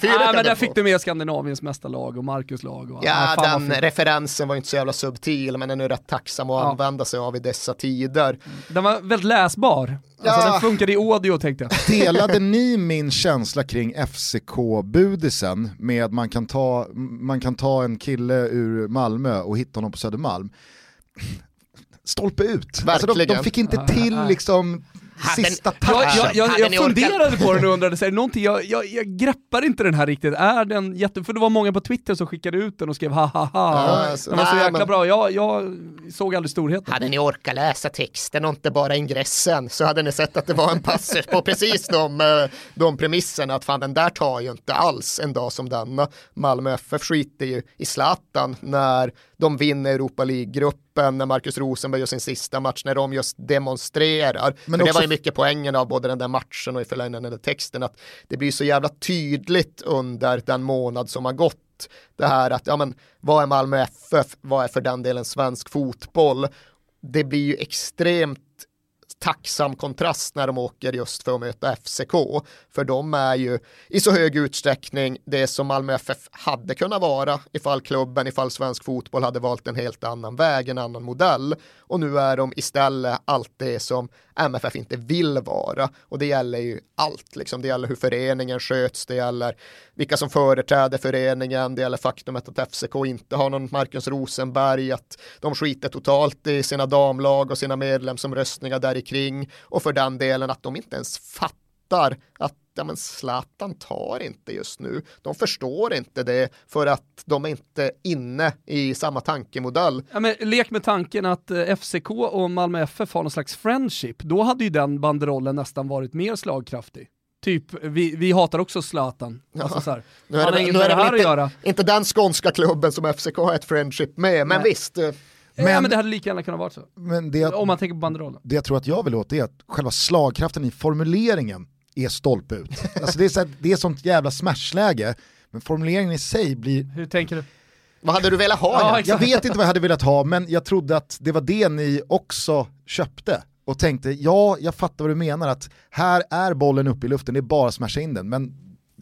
fyra Nej kan men där fick du med Skandinaviens mästarlag och Marcus lag. Och, Ja, fan, vad den referensen var inte så jävla subtil, men den är rätt tacksam att Ja. använda sig av i dessa tider. Den var väldigt läsbar. Alltså Ja. den funkade i audio tänkte jag. Delade ni min känsla kring FCK-budisen med att man kan, ta, man kan ta en kille ur Malmö och hitta honom på Södermalm? Stolpe ut. Alltså de, de fick inte till liksom sista Jag, touchen. jag, jag, jag orkat- funderade på den och undrade, så någonting, jag, jag, jag greppar inte den här riktigt. Är den jätte... För det var många på Twitter som skickade ut den och skrev ha ha ha. Alltså, den var så nej, jäkla men- bra, jag, jag såg aldrig storheten. Hade ni orkat läsa texten och inte bara ingressen så hade ni sett att det var en passus på precis de, eh, de premisserna att fan den där tar ju inte alls en dag som denna. Malmö FF skiter ju i Zlatan när de vinner Europa League-gruppen, när Marcus Rosenberg gör sin sista match, när de just demonstrerar. Men För det också- var ju mycket poängen av både den där matchen och i förlängningen den där texten att det blir så jävla tydligt under den månad som har gått det här att, ja men, vad är Malmö FF, vad är för den delen svensk fotboll? Det blir ju extremt tacksam kontrast när de åker just för att möta FCK. För de är ju i så hög utsträckning det som Malmö FF hade kunnat vara ifall klubben, ifall svensk fotboll hade valt en helt annan väg, en annan modell. Och nu är de istället allt det som MFF inte vill vara. Och det gäller ju allt, liksom. det gäller hur föreningen sköts, det gäller vilka som företräder föreningen, det gäller faktumet att FCK inte har någon Marcus Rosenberg, att de skiter totalt i sina damlag och sina medlemsomröstningar där i kring och för den delen att de inte ens fattar att ja, men Zlatan tar inte just nu. De förstår inte det för att de är inte inne i samma tankemodell. Ja, men, lek med tanken att eh, FCK och Malmö FF har någon slags friendship, då hade ju den banderollen nästan varit mer slagkraftig. Typ, vi, vi hatar också Zlatan. Alltså, så här. Nu är Han det, har inget med det här väl att göra. inte, inte den skånska klubben som FCK har ett friendship med, men Nej. visst. Men, ja, men det hade lika gärna kunnat vara så. Men det, Om man tänker på banderollen. det jag tror att jag vill åt är att själva slagkraften i formuleringen är stolpe ut. Alltså det, är så här, det är sånt jävla smashläge, men formuleringen i sig blir Hur tänker du? Vad hade du velat ha? Ja. Jag vet inte vad jag hade velat ha, men jag trodde att det var det ni också köpte. Och tänkte, ja, jag fattar vad du menar, att här är bollen uppe i luften, det är bara att smasha in den. Men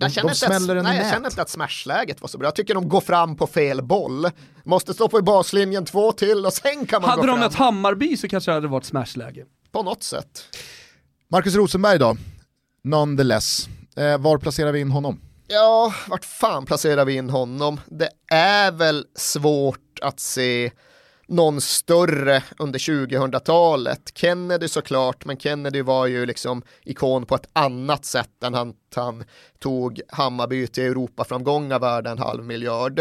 jag känner, de smäller att, den nej, jag känner inte att smashläget var så bra. Jag tycker de går fram på fel boll. Måste stå på baslinjen två till och sen kan man Hade gå de fram. ett Hammarby så kanske det hade varit smashläge. På något sätt. Marcus Rosenberg då, nonetheless. Eh, var placerar vi in honom? Ja, vart fan placerar vi in honom? Det är väl svårt att se någon större under 2000-talet. Kennedy såklart, men Kennedy var ju liksom ikon på ett annat sätt än han, han tog Hammarby till Europaframgångar värda en halv miljard.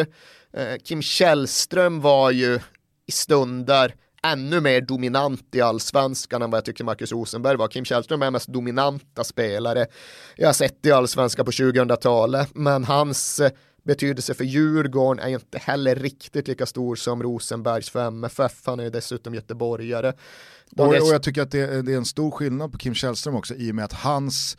Eh, Kim Källström var ju i stunder ännu mer dominant i allsvenskan än vad jag tycker Marcus Rosenberg var. Kim Källström är mest dominanta spelare jag har sett i allsvenskan på 2000-talet, men hans eh, betydelse för Djurgården är inte heller riktigt lika stor som Rosenbergs för MFF. Han är ju dessutom göteborgare. Och, och jag tycker att det, är- det är en stor skillnad på Kim Källström också i och med att hans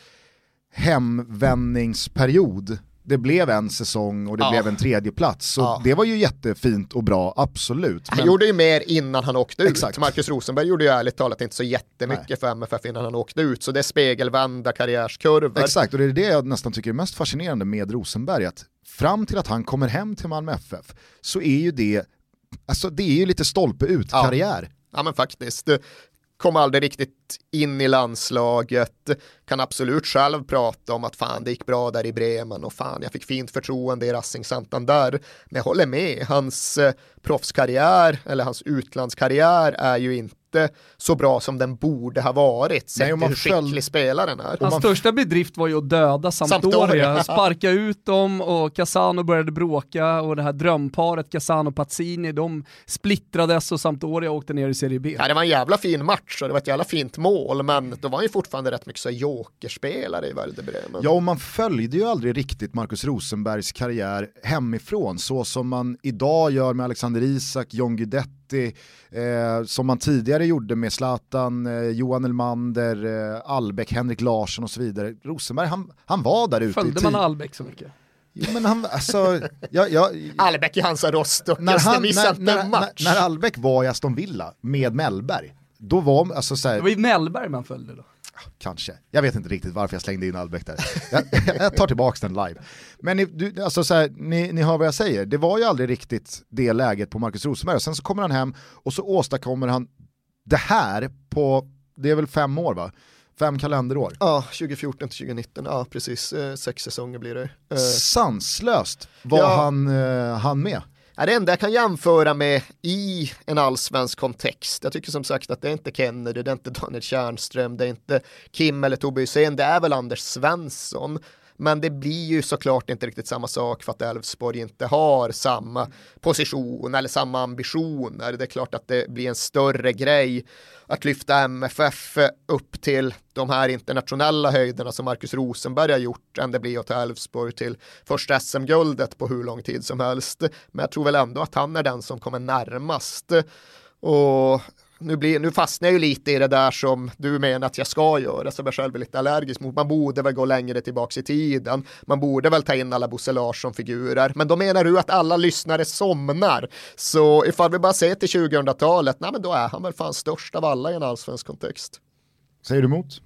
hemvändningsperiod det blev en säsong och det Ja. blev en tredje plats. Så Ja. det var ju jättefint och bra, absolut. Han Men- gjorde ju mer innan han åkte ut. Exakt. Marcus Rosenberg gjorde ju ärligt talat inte så jättemycket för MFF innan han åkte ut. Så det är spegelvända karriärskurvor. Exakt, och det är det jag nästan tycker är mest fascinerande med Rosenberg, att fram till att han kommer hem till Malmö FF så är ju det, alltså det är ju lite stolpe ut Ja. Ja men faktiskt. Kom aldrig riktigt in i landslaget. Kan absolut själv prata om att fan det gick bra där i Bremen och fan jag fick fint förtroende i Racing Santander. Men jag håller med, hans eh, proffskarriär eller hans utlandskarriär är ju inte så bra som den borde ha varit. Sett Nej, om man hur skicklig följde- spelaren är. Hans största bedrift var ju att döda Sampdoria, Sampdoria. sparka ut dem och Casano började bråka och det här drömparet Casano-Pazzini, de splittrades och Sampdoria åkte ner i Serie B. Ja, det var en jävla fin match och det var ett jävla fint mål men då var han ju fortfarande rätt mycket så jokerspelare i Werder Bremen. Ja, och man följde ju aldrig riktigt Marcus Rosenbergs karriär hemifrån, så som man idag gör med Alexander Isak, John Guidetti, eh, som man tidigare gjorde med Zlatan, eh, Johan Elmander, eh, Albeck, Henrik Larsson och så vidare. Rosenberg, han, han var där ute Följde man Albeck så mycket? Jo, men han, alltså, jag, jag, Albeck i Hansa Rostock, när, han, missade när, när, en när, match. när Albeck var i Aston Villa med Mellberg, då var, alltså så här, Det var ju Mellberg man följde då. Kanske. Jag vet inte riktigt varför jag slängde in Albeck där. Jag, jag tar tillbaka den live. Men ni, du, alltså så här, ni, ni hör vad jag säger, det var ju aldrig riktigt det läget på Marcus Rosenberg. Sen så kommer han hem och så åstadkommer han det här på, det är väl fem år va? Fem kalenderår. Ja, 2014 till 2019, ja precis, eh, sex säsonger blir det. Eh, Sanslöst var Ja. han, eh, han med. Ja, det enda jag kan jämföra med i en allsvensk kontext, jag tycker som sagt att det är inte Kennedy, det är inte Daniel Tjärnström, det är inte Kim eller Tobbe Hysén, det är väl Anders Svensson. Men det blir ju såklart inte riktigt samma sak för att Elfsborg inte har samma position eller samma ambitioner. Det är klart att det blir en större grej att lyfta MFF upp till de här internationella höjderna som Marcus Rosenberg har gjort än det blir att ta Elfsborg till första SM-guldet på hur lång tid som helst. Men jag tror väl ändå att han är den som kommer närmast. Och nu, blir, nu fastnar jag ju lite i det där som du menar att jag ska göra, som jag själv är lite allergisk mot. Man borde väl gå längre tillbaka i tiden. Man borde väl ta in alla Bosse Larsson-figurer. Men då menar du att alla lyssnare somnar. Så ifall vi bara ser till 2000-talet, nej men då är han väl fan störst av alla i en allsvensk kontext. Säger du emot?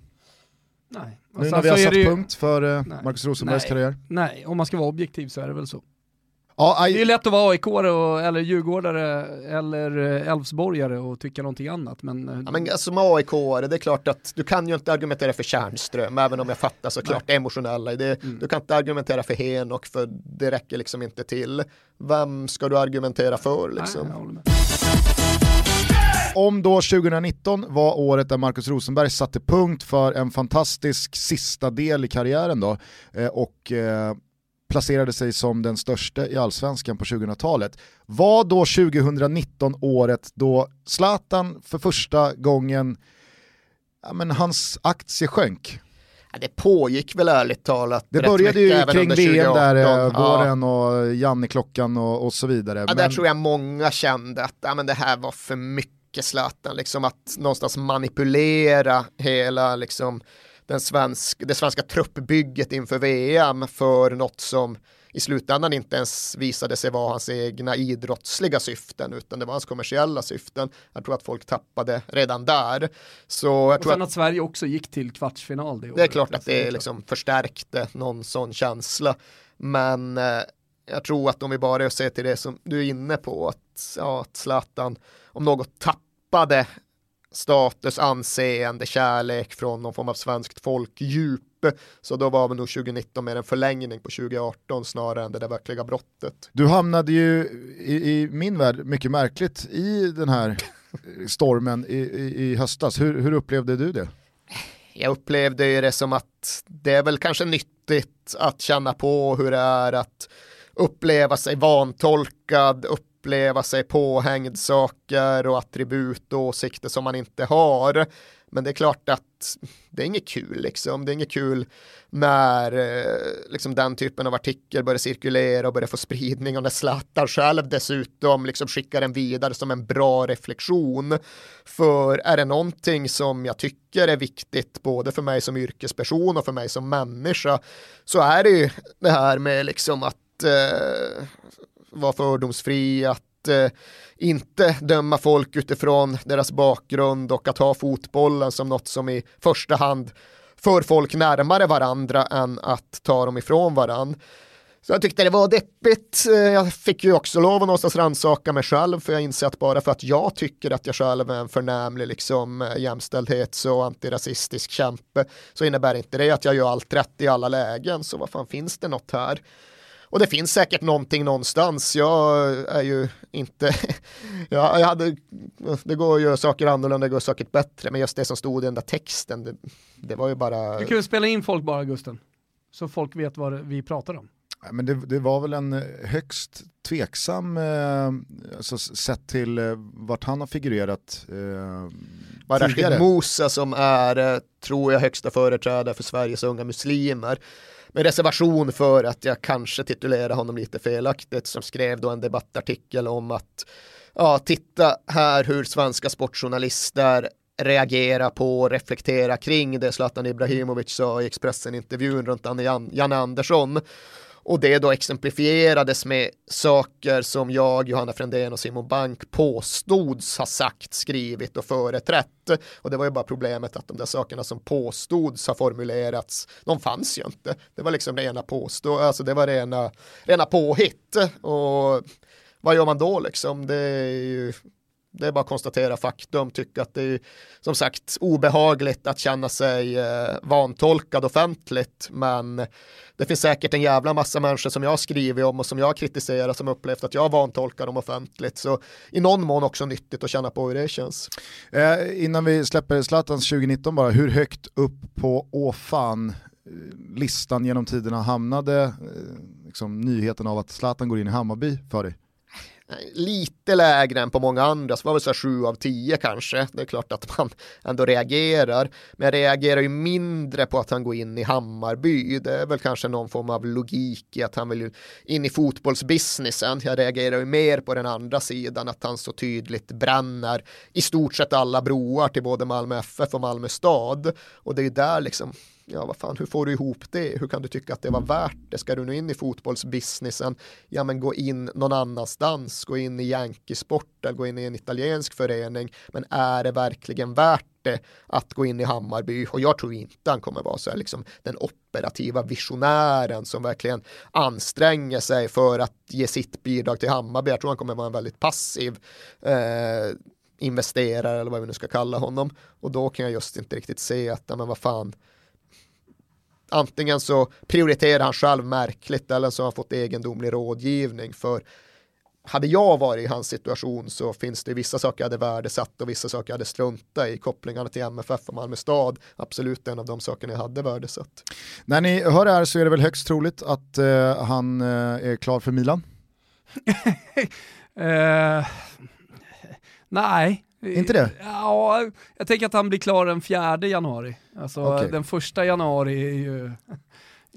Nej. Nu sen när vi har satt ju- punkt för eh, Nej. Marcus Rosenbergs Nej. karriär. Nej, om man ska vara objektiv så är det väl så. Ja, aj, Det är lätt att vara aik eller djurgårdare eller eh, Elfsborgare och tycka någonting annat. Men, eh, Ja, men som aik det är klart att du kan ju inte argumentera för Tjärnström, även om jag fattar såklart det emotionella i det. Du kan inte argumentera för Henok, för det räcker liksom inte till. Vem ska du argumentera för liksom? Nej. Om då 2019 var året där Marcus Rosenberg satte punkt för en fantastisk sista del i karriären då eh, och eh, placerade sig som den största i allsvenskan på 2000-talet. Var då 2019 året då Zlatan för första gången, ja, men hans aktie sjönk. Ja, det pågick väl ärligt talat Det började ju mycket kring VM där, eh, 2018. Ja. våren och Janne-klockan och, och så vidare. Ja, där tror jag många kände att ja, men det här var för mycket Zlatan, liksom att någonstans manipulera hela liksom, den svensk, det svenska truppbygget inför VM för något som i slutändan inte ens visade sig vara hans egna idrottsliga syften utan det var hans kommersiella syften. Jag tror att folk tappade redan där. Så jag och tror sen att, att Sverige också gick till kvartsfinal det det är året. klart att Alltså, det liksom förstärkte någon sån känsla. Men eh, jag tror att om vi bara ser till det som du är inne på, att, ja, att Zlatan om något tappade status, anseende, kärlek från någon form av svenskt folkdjup. Så då var väl nog 2019 mer en förlängning på 2018 snarare än det där verkliga brottet. Du hamnade ju i, i min värld mycket märkligt i den här stormen i, i, i höstas. Hur, hur upplevde du det? Jag upplevde ju det som att det är väl kanske nyttigt att känna på hur det är att uppleva sig vantolkad, uppleva sig påhängd saker och attribut och åsikter som man inte har. Men det är klart att det är inget kul liksom. Det är inget kul när eh, liksom den typen av artikel börjar cirkulera och börjar få spridning och när Zlatan själv dessutom liksom skickar den vidare som en bra reflektion. För är det någonting som jag tycker är viktigt både för mig som yrkesperson och för mig som människa så är det ju det här med liksom att eh, vara fördomsfri, att eh, inte döma folk utifrån deras bakgrund och att ha fotbollen som något som i första hand för folk närmare varandra än att ta dem ifrån varandra. Så jag tyckte det var deppigt. Eh, jag fick ju också lov att någonstans rannsaka mig själv för jag inser att bara för att jag tycker att jag själv är en förnämlig liksom, eh, jämställdhets och antirasistisk kämpe så innebär inte det att jag gör allt rätt i alla lägen. Så vad fan finns det något här? Och det finns säkert någonting någonstans. Jag är ju inte, jag, jag hade, det går att göra saker annorlunda, det går säkert bättre, men just det som stod i den där texten, det, det var ju bara... Du kan väl spela in folk bara Gusten? Så folk vet vad vi pratar om. Ja, Men det, det var väl en högst tveksam, eh, alltså sett till eh, vart han har figurerat eh, Bara Rashid tidigare. Musa som är, eh, tror jag, högsta företrädare för Sveriges unga muslimer. Med reservation för att jag kanske titulerar honom lite felaktigt som skrev då en debattartikel om att ja, titta här hur svenska sportjournalister reagera på och reflektera kring det Zlatan Ibrahimovic sa i Expressen-intervjun runt Jan- Janne Andersson. Och det då exemplifierades med saker som jag, Johanna Frändén och Simon Bank påstods ha sagt, skrivit och företrätt. Och det var ju bara problemet att de där sakerna som påstods ha formulerats, de fanns ju inte. Det var liksom rena påstå, alltså det var rena, rena påhitt. Och vad gör man då liksom? Det är ju det är bara att konstatera faktum, tycka att det är som sagt obehagligt att känna sig eh, vantolkad offentligt, men det finns säkert en jävla massa människor som jag har skrivit om och som jag har kritiserat som upplevt att jag vantolkar dem offentligt, så i någon mån också nyttigt att känna på hur det känns. Eh, innan vi släpper Zlatans 2019 bara, hur högt upp på åfan eh, listan genom tiderna hamnade eh, liksom, nyheten av att Zlatan går in i Hammarby för dig? Lite lägre än på många andra, så var det så här 7 av 10 kanske. Det är klart att man ändå reagerar, men jag reagerar ju mindre på att han går in i Hammarby. Det är väl kanske någon form av logik i att han vill ju in i fotbollsbusinessen. Jag reagerar ju mer på den andra sidan, att han så tydligt bränner i stort sett alla broar till både Malmö FF och Malmö stad. Och det är ju där liksom ja vad fan, hur får du ihop det? Hur kan du tycka att det var värt det? Ska du nu in i fotbollsbusinessen? Ja men gå in någon annanstans, gå in i Yankee-sport eller gå in i en italiensk förening. Men är det verkligen värt det att gå in i Hammarby? Och jag tror inte han kommer vara så här liksom den operativa visionären som verkligen anstränger sig för att ge sitt bidrag till Hammarby. Jag tror han kommer vara en väldigt passiv eh, investerare eller vad vi nu ska kalla honom. Och då kan jag just inte riktigt se att, ja, men vad fan, antingen så prioriterar han själv märkligt eller så har han fått egendomlig rådgivning för hade jag varit i hans situation så finns det vissa saker jag hade värdesatt och vissa saker jag hade struntat i. Kopplingarna till MFF och Malmö stad, absolut en av de sakerna jag hade värdesatt. När ni hör det här så är det väl högst troligt att eh, han eh, är klar för Milan? Eh, nej. Inte det? Ja, jag tänker att han blir klar den 4 januari. Alltså Okej. den första januari är ju...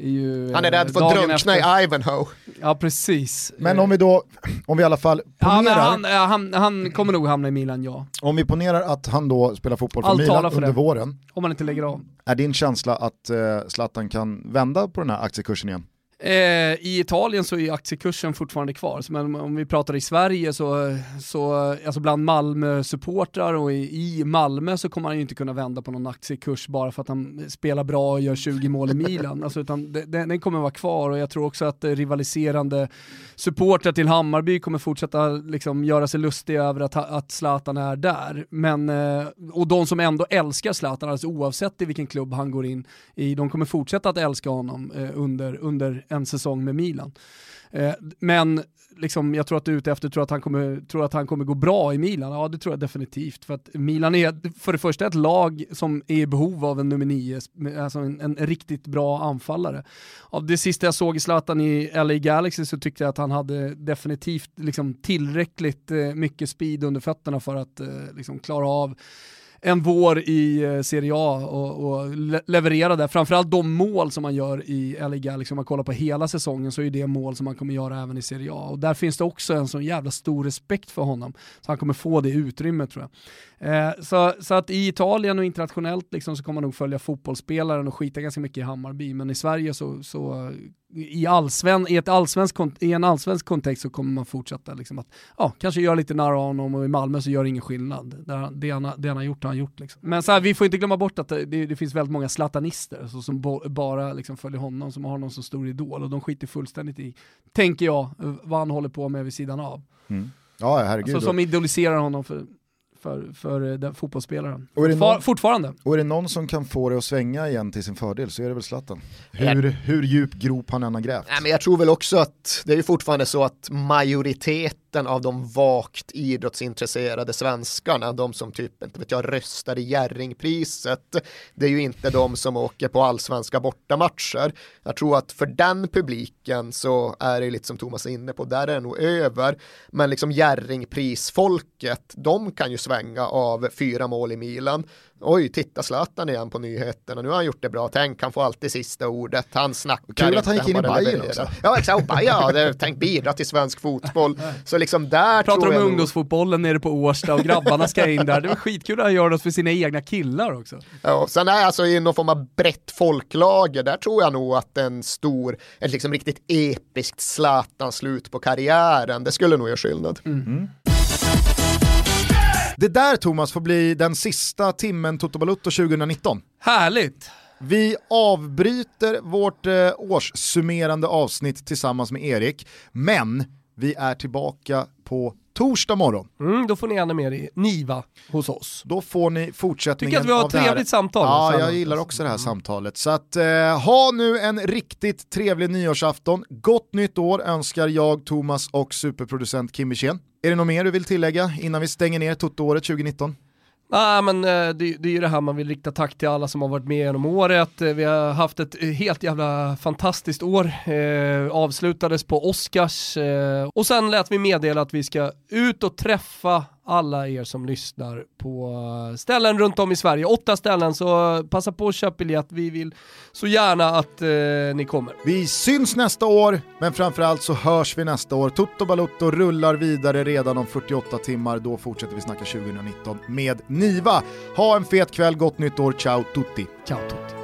Är ju Han är rädd för att drunkna efter. i Ivanhoe. Ja, precis. Men om vi då, om vi i alla fall ponerar, han, ja, han, han kommer nog hamna i Milan, ja. om vi ponerar att han då spelar fotboll för Allt Milan för under det. våren, Om han inte lägger av. är din känsla att eh, Zlatan kan vända på den här aktiekursen igen? Eh, I Italien så är aktiekursen fortfarande kvar, men om vi pratar i Sverige så, så alltså bland Malmö-supportrar och i, i, Malmö så kommer han ju inte kunna vända på någon aktiekurs bara för att han spelar bra och gör 20 mål i Milan. Alltså, utan den, den kommer vara kvar och jag tror också att rivaliserande supportrar till Hammarby kommer fortsätta liksom, göra sig lustiga över att, att Zlatan är där. Men, eh, och de som ändå älskar Zlatan, alltså oavsett i vilken klubb han går in i, de kommer fortsätta att älska honom eh, under, under en säsong med Milan. Eh, men liksom, jag tror att du är ute efter, tror att, han kommer, tror att han kommer gå bra i Milan? Ja det tror jag definitivt. För att Milan är för det första ett lag som är i behov av en nummer nio, alltså en, en riktigt bra anfallare. Av det sista jag såg i Zlatan i LA Galaxy så tyckte jag att han hade definitivt liksom, tillräckligt eh, mycket speed under fötterna för att eh, liksom, klara av en vår i eh, Serie A och, och leverera där. Framförallt de mål som man gör i LA Galaxy, om liksom man kollar på hela säsongen så är det mål som man kommer göra även i Serie A. Och där finns det också en sån jävla stor respekt för honom. Så han kommer få det utrymmet tror jag. Eh, så, så att i Italien och internationellt liksom, så kommer man nog följa fotbollsspelaren och skita ganska mycket i Hammarby, men i Sverige så, så i, allsven, i, ett allsvensk, i en allsvensk kontext så kommer man fortsätta liksom att, ja, kanske göra lite narr av honom och i Malmö så gör det ingen skillnad. Det, det, han, det han har gjort har han gjort. Liksom. Men så här, vi får inte glömma bort att det, det finns väldigt många zlatanister så, som bo, bara liksom följer honom, som har honom som stor idol och de skiter fullständigt i, tänker jag, vad han håller på med vid sidan av. Mm. Ja, herregud. Alltså, som idoliserar honom för för, för den fotbollsspelaren. Och är någon, Fortfarande. Och är det någon som kan få det att svänga igen till sin fördel så är det väl Zlatan. Hur, hur djup grop han än har grävt. Nej, men jag tror väl också att det är ju fortfarande så att majoriteten av de vagt idrottsintresserade svenskarna, de som typ, inte vet jag, röstar i Jerringpriset, det är ju inte de som åker på allsvenska bortamatcher. Jag tror att för den publiken så är det lite som Thomas är inne på, där är det nog över. Men liksom Jerringprisfolket, de kan ju svänga av fyra mål i Milan oj, titta Zlatan igen på nyheterna, nu har han gjort det bra, tänk han får alltid sista ordet, han snackar Kul att han gick in i Bayern också. Ja exakt, och Bayern tänkt bidra till svensk fotboll. Så liksom där Pratar tror om ungdomsfotbollen nere på Årsta och grabbarna ska in där, det var skitkul att han gör det för sina egna killar också. Ja, sen är alltså i någon form av brett folklager, där tror jag nog att en stor, ett liksom riktigt episkt Zlatan-slut på karriären, det skulle nog göra skillnad. Mm. Det där Thomas får bli den sista timmen Toto Balutto 2019. Härligt! Vi avbryter vårt eh, årssummerande avsnitt tillsammans med Erik, men vi är tillbaka på torsdag morgon. Mm, då får ni ännu mer i Niva hos oss. Då får ni fortsättningen Tycker att vi har ett trevligt samtal. Ja, jag gillar också det här mm. samtalet. Så att, eh, ha nu en riktigt trevlig nyårsafton. Gott nytt år önskar jag, Thomas och superproducent Kim Wirsén. Är det något mer du vill tillägga innan vi stänger ner Toto-året 2019? Ah, men eh, det, det är ju det här man vill rikta tack till alla som har varit med genom året. Eh, vi har haft ett helt jävla fantastiskt år. Eh, avslutades på Oscars eh, och sen lät vi meddela att vi ska ut och träffa alla er som lyssnar på ställen runt om i Sverige. Åtta ställen, så passa på att köpa biljett. Vi vill så gärna att eh, ni kommer. Vi syns nästa år, men framförallt så hörs vi nästa år. Toto Balutto rullar vidare redan om 48 timmar. Då fortsätter vi snacka 2019 med Niva. Ha en fet kväll, gott nytt år. Ciao tutti. Ciao tutti.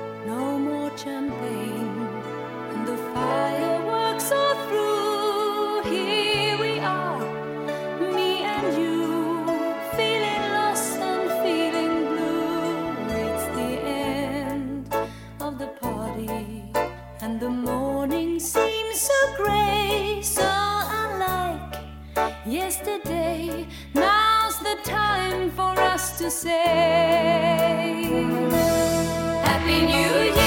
Yesterday. Now's the time for us to say Happy New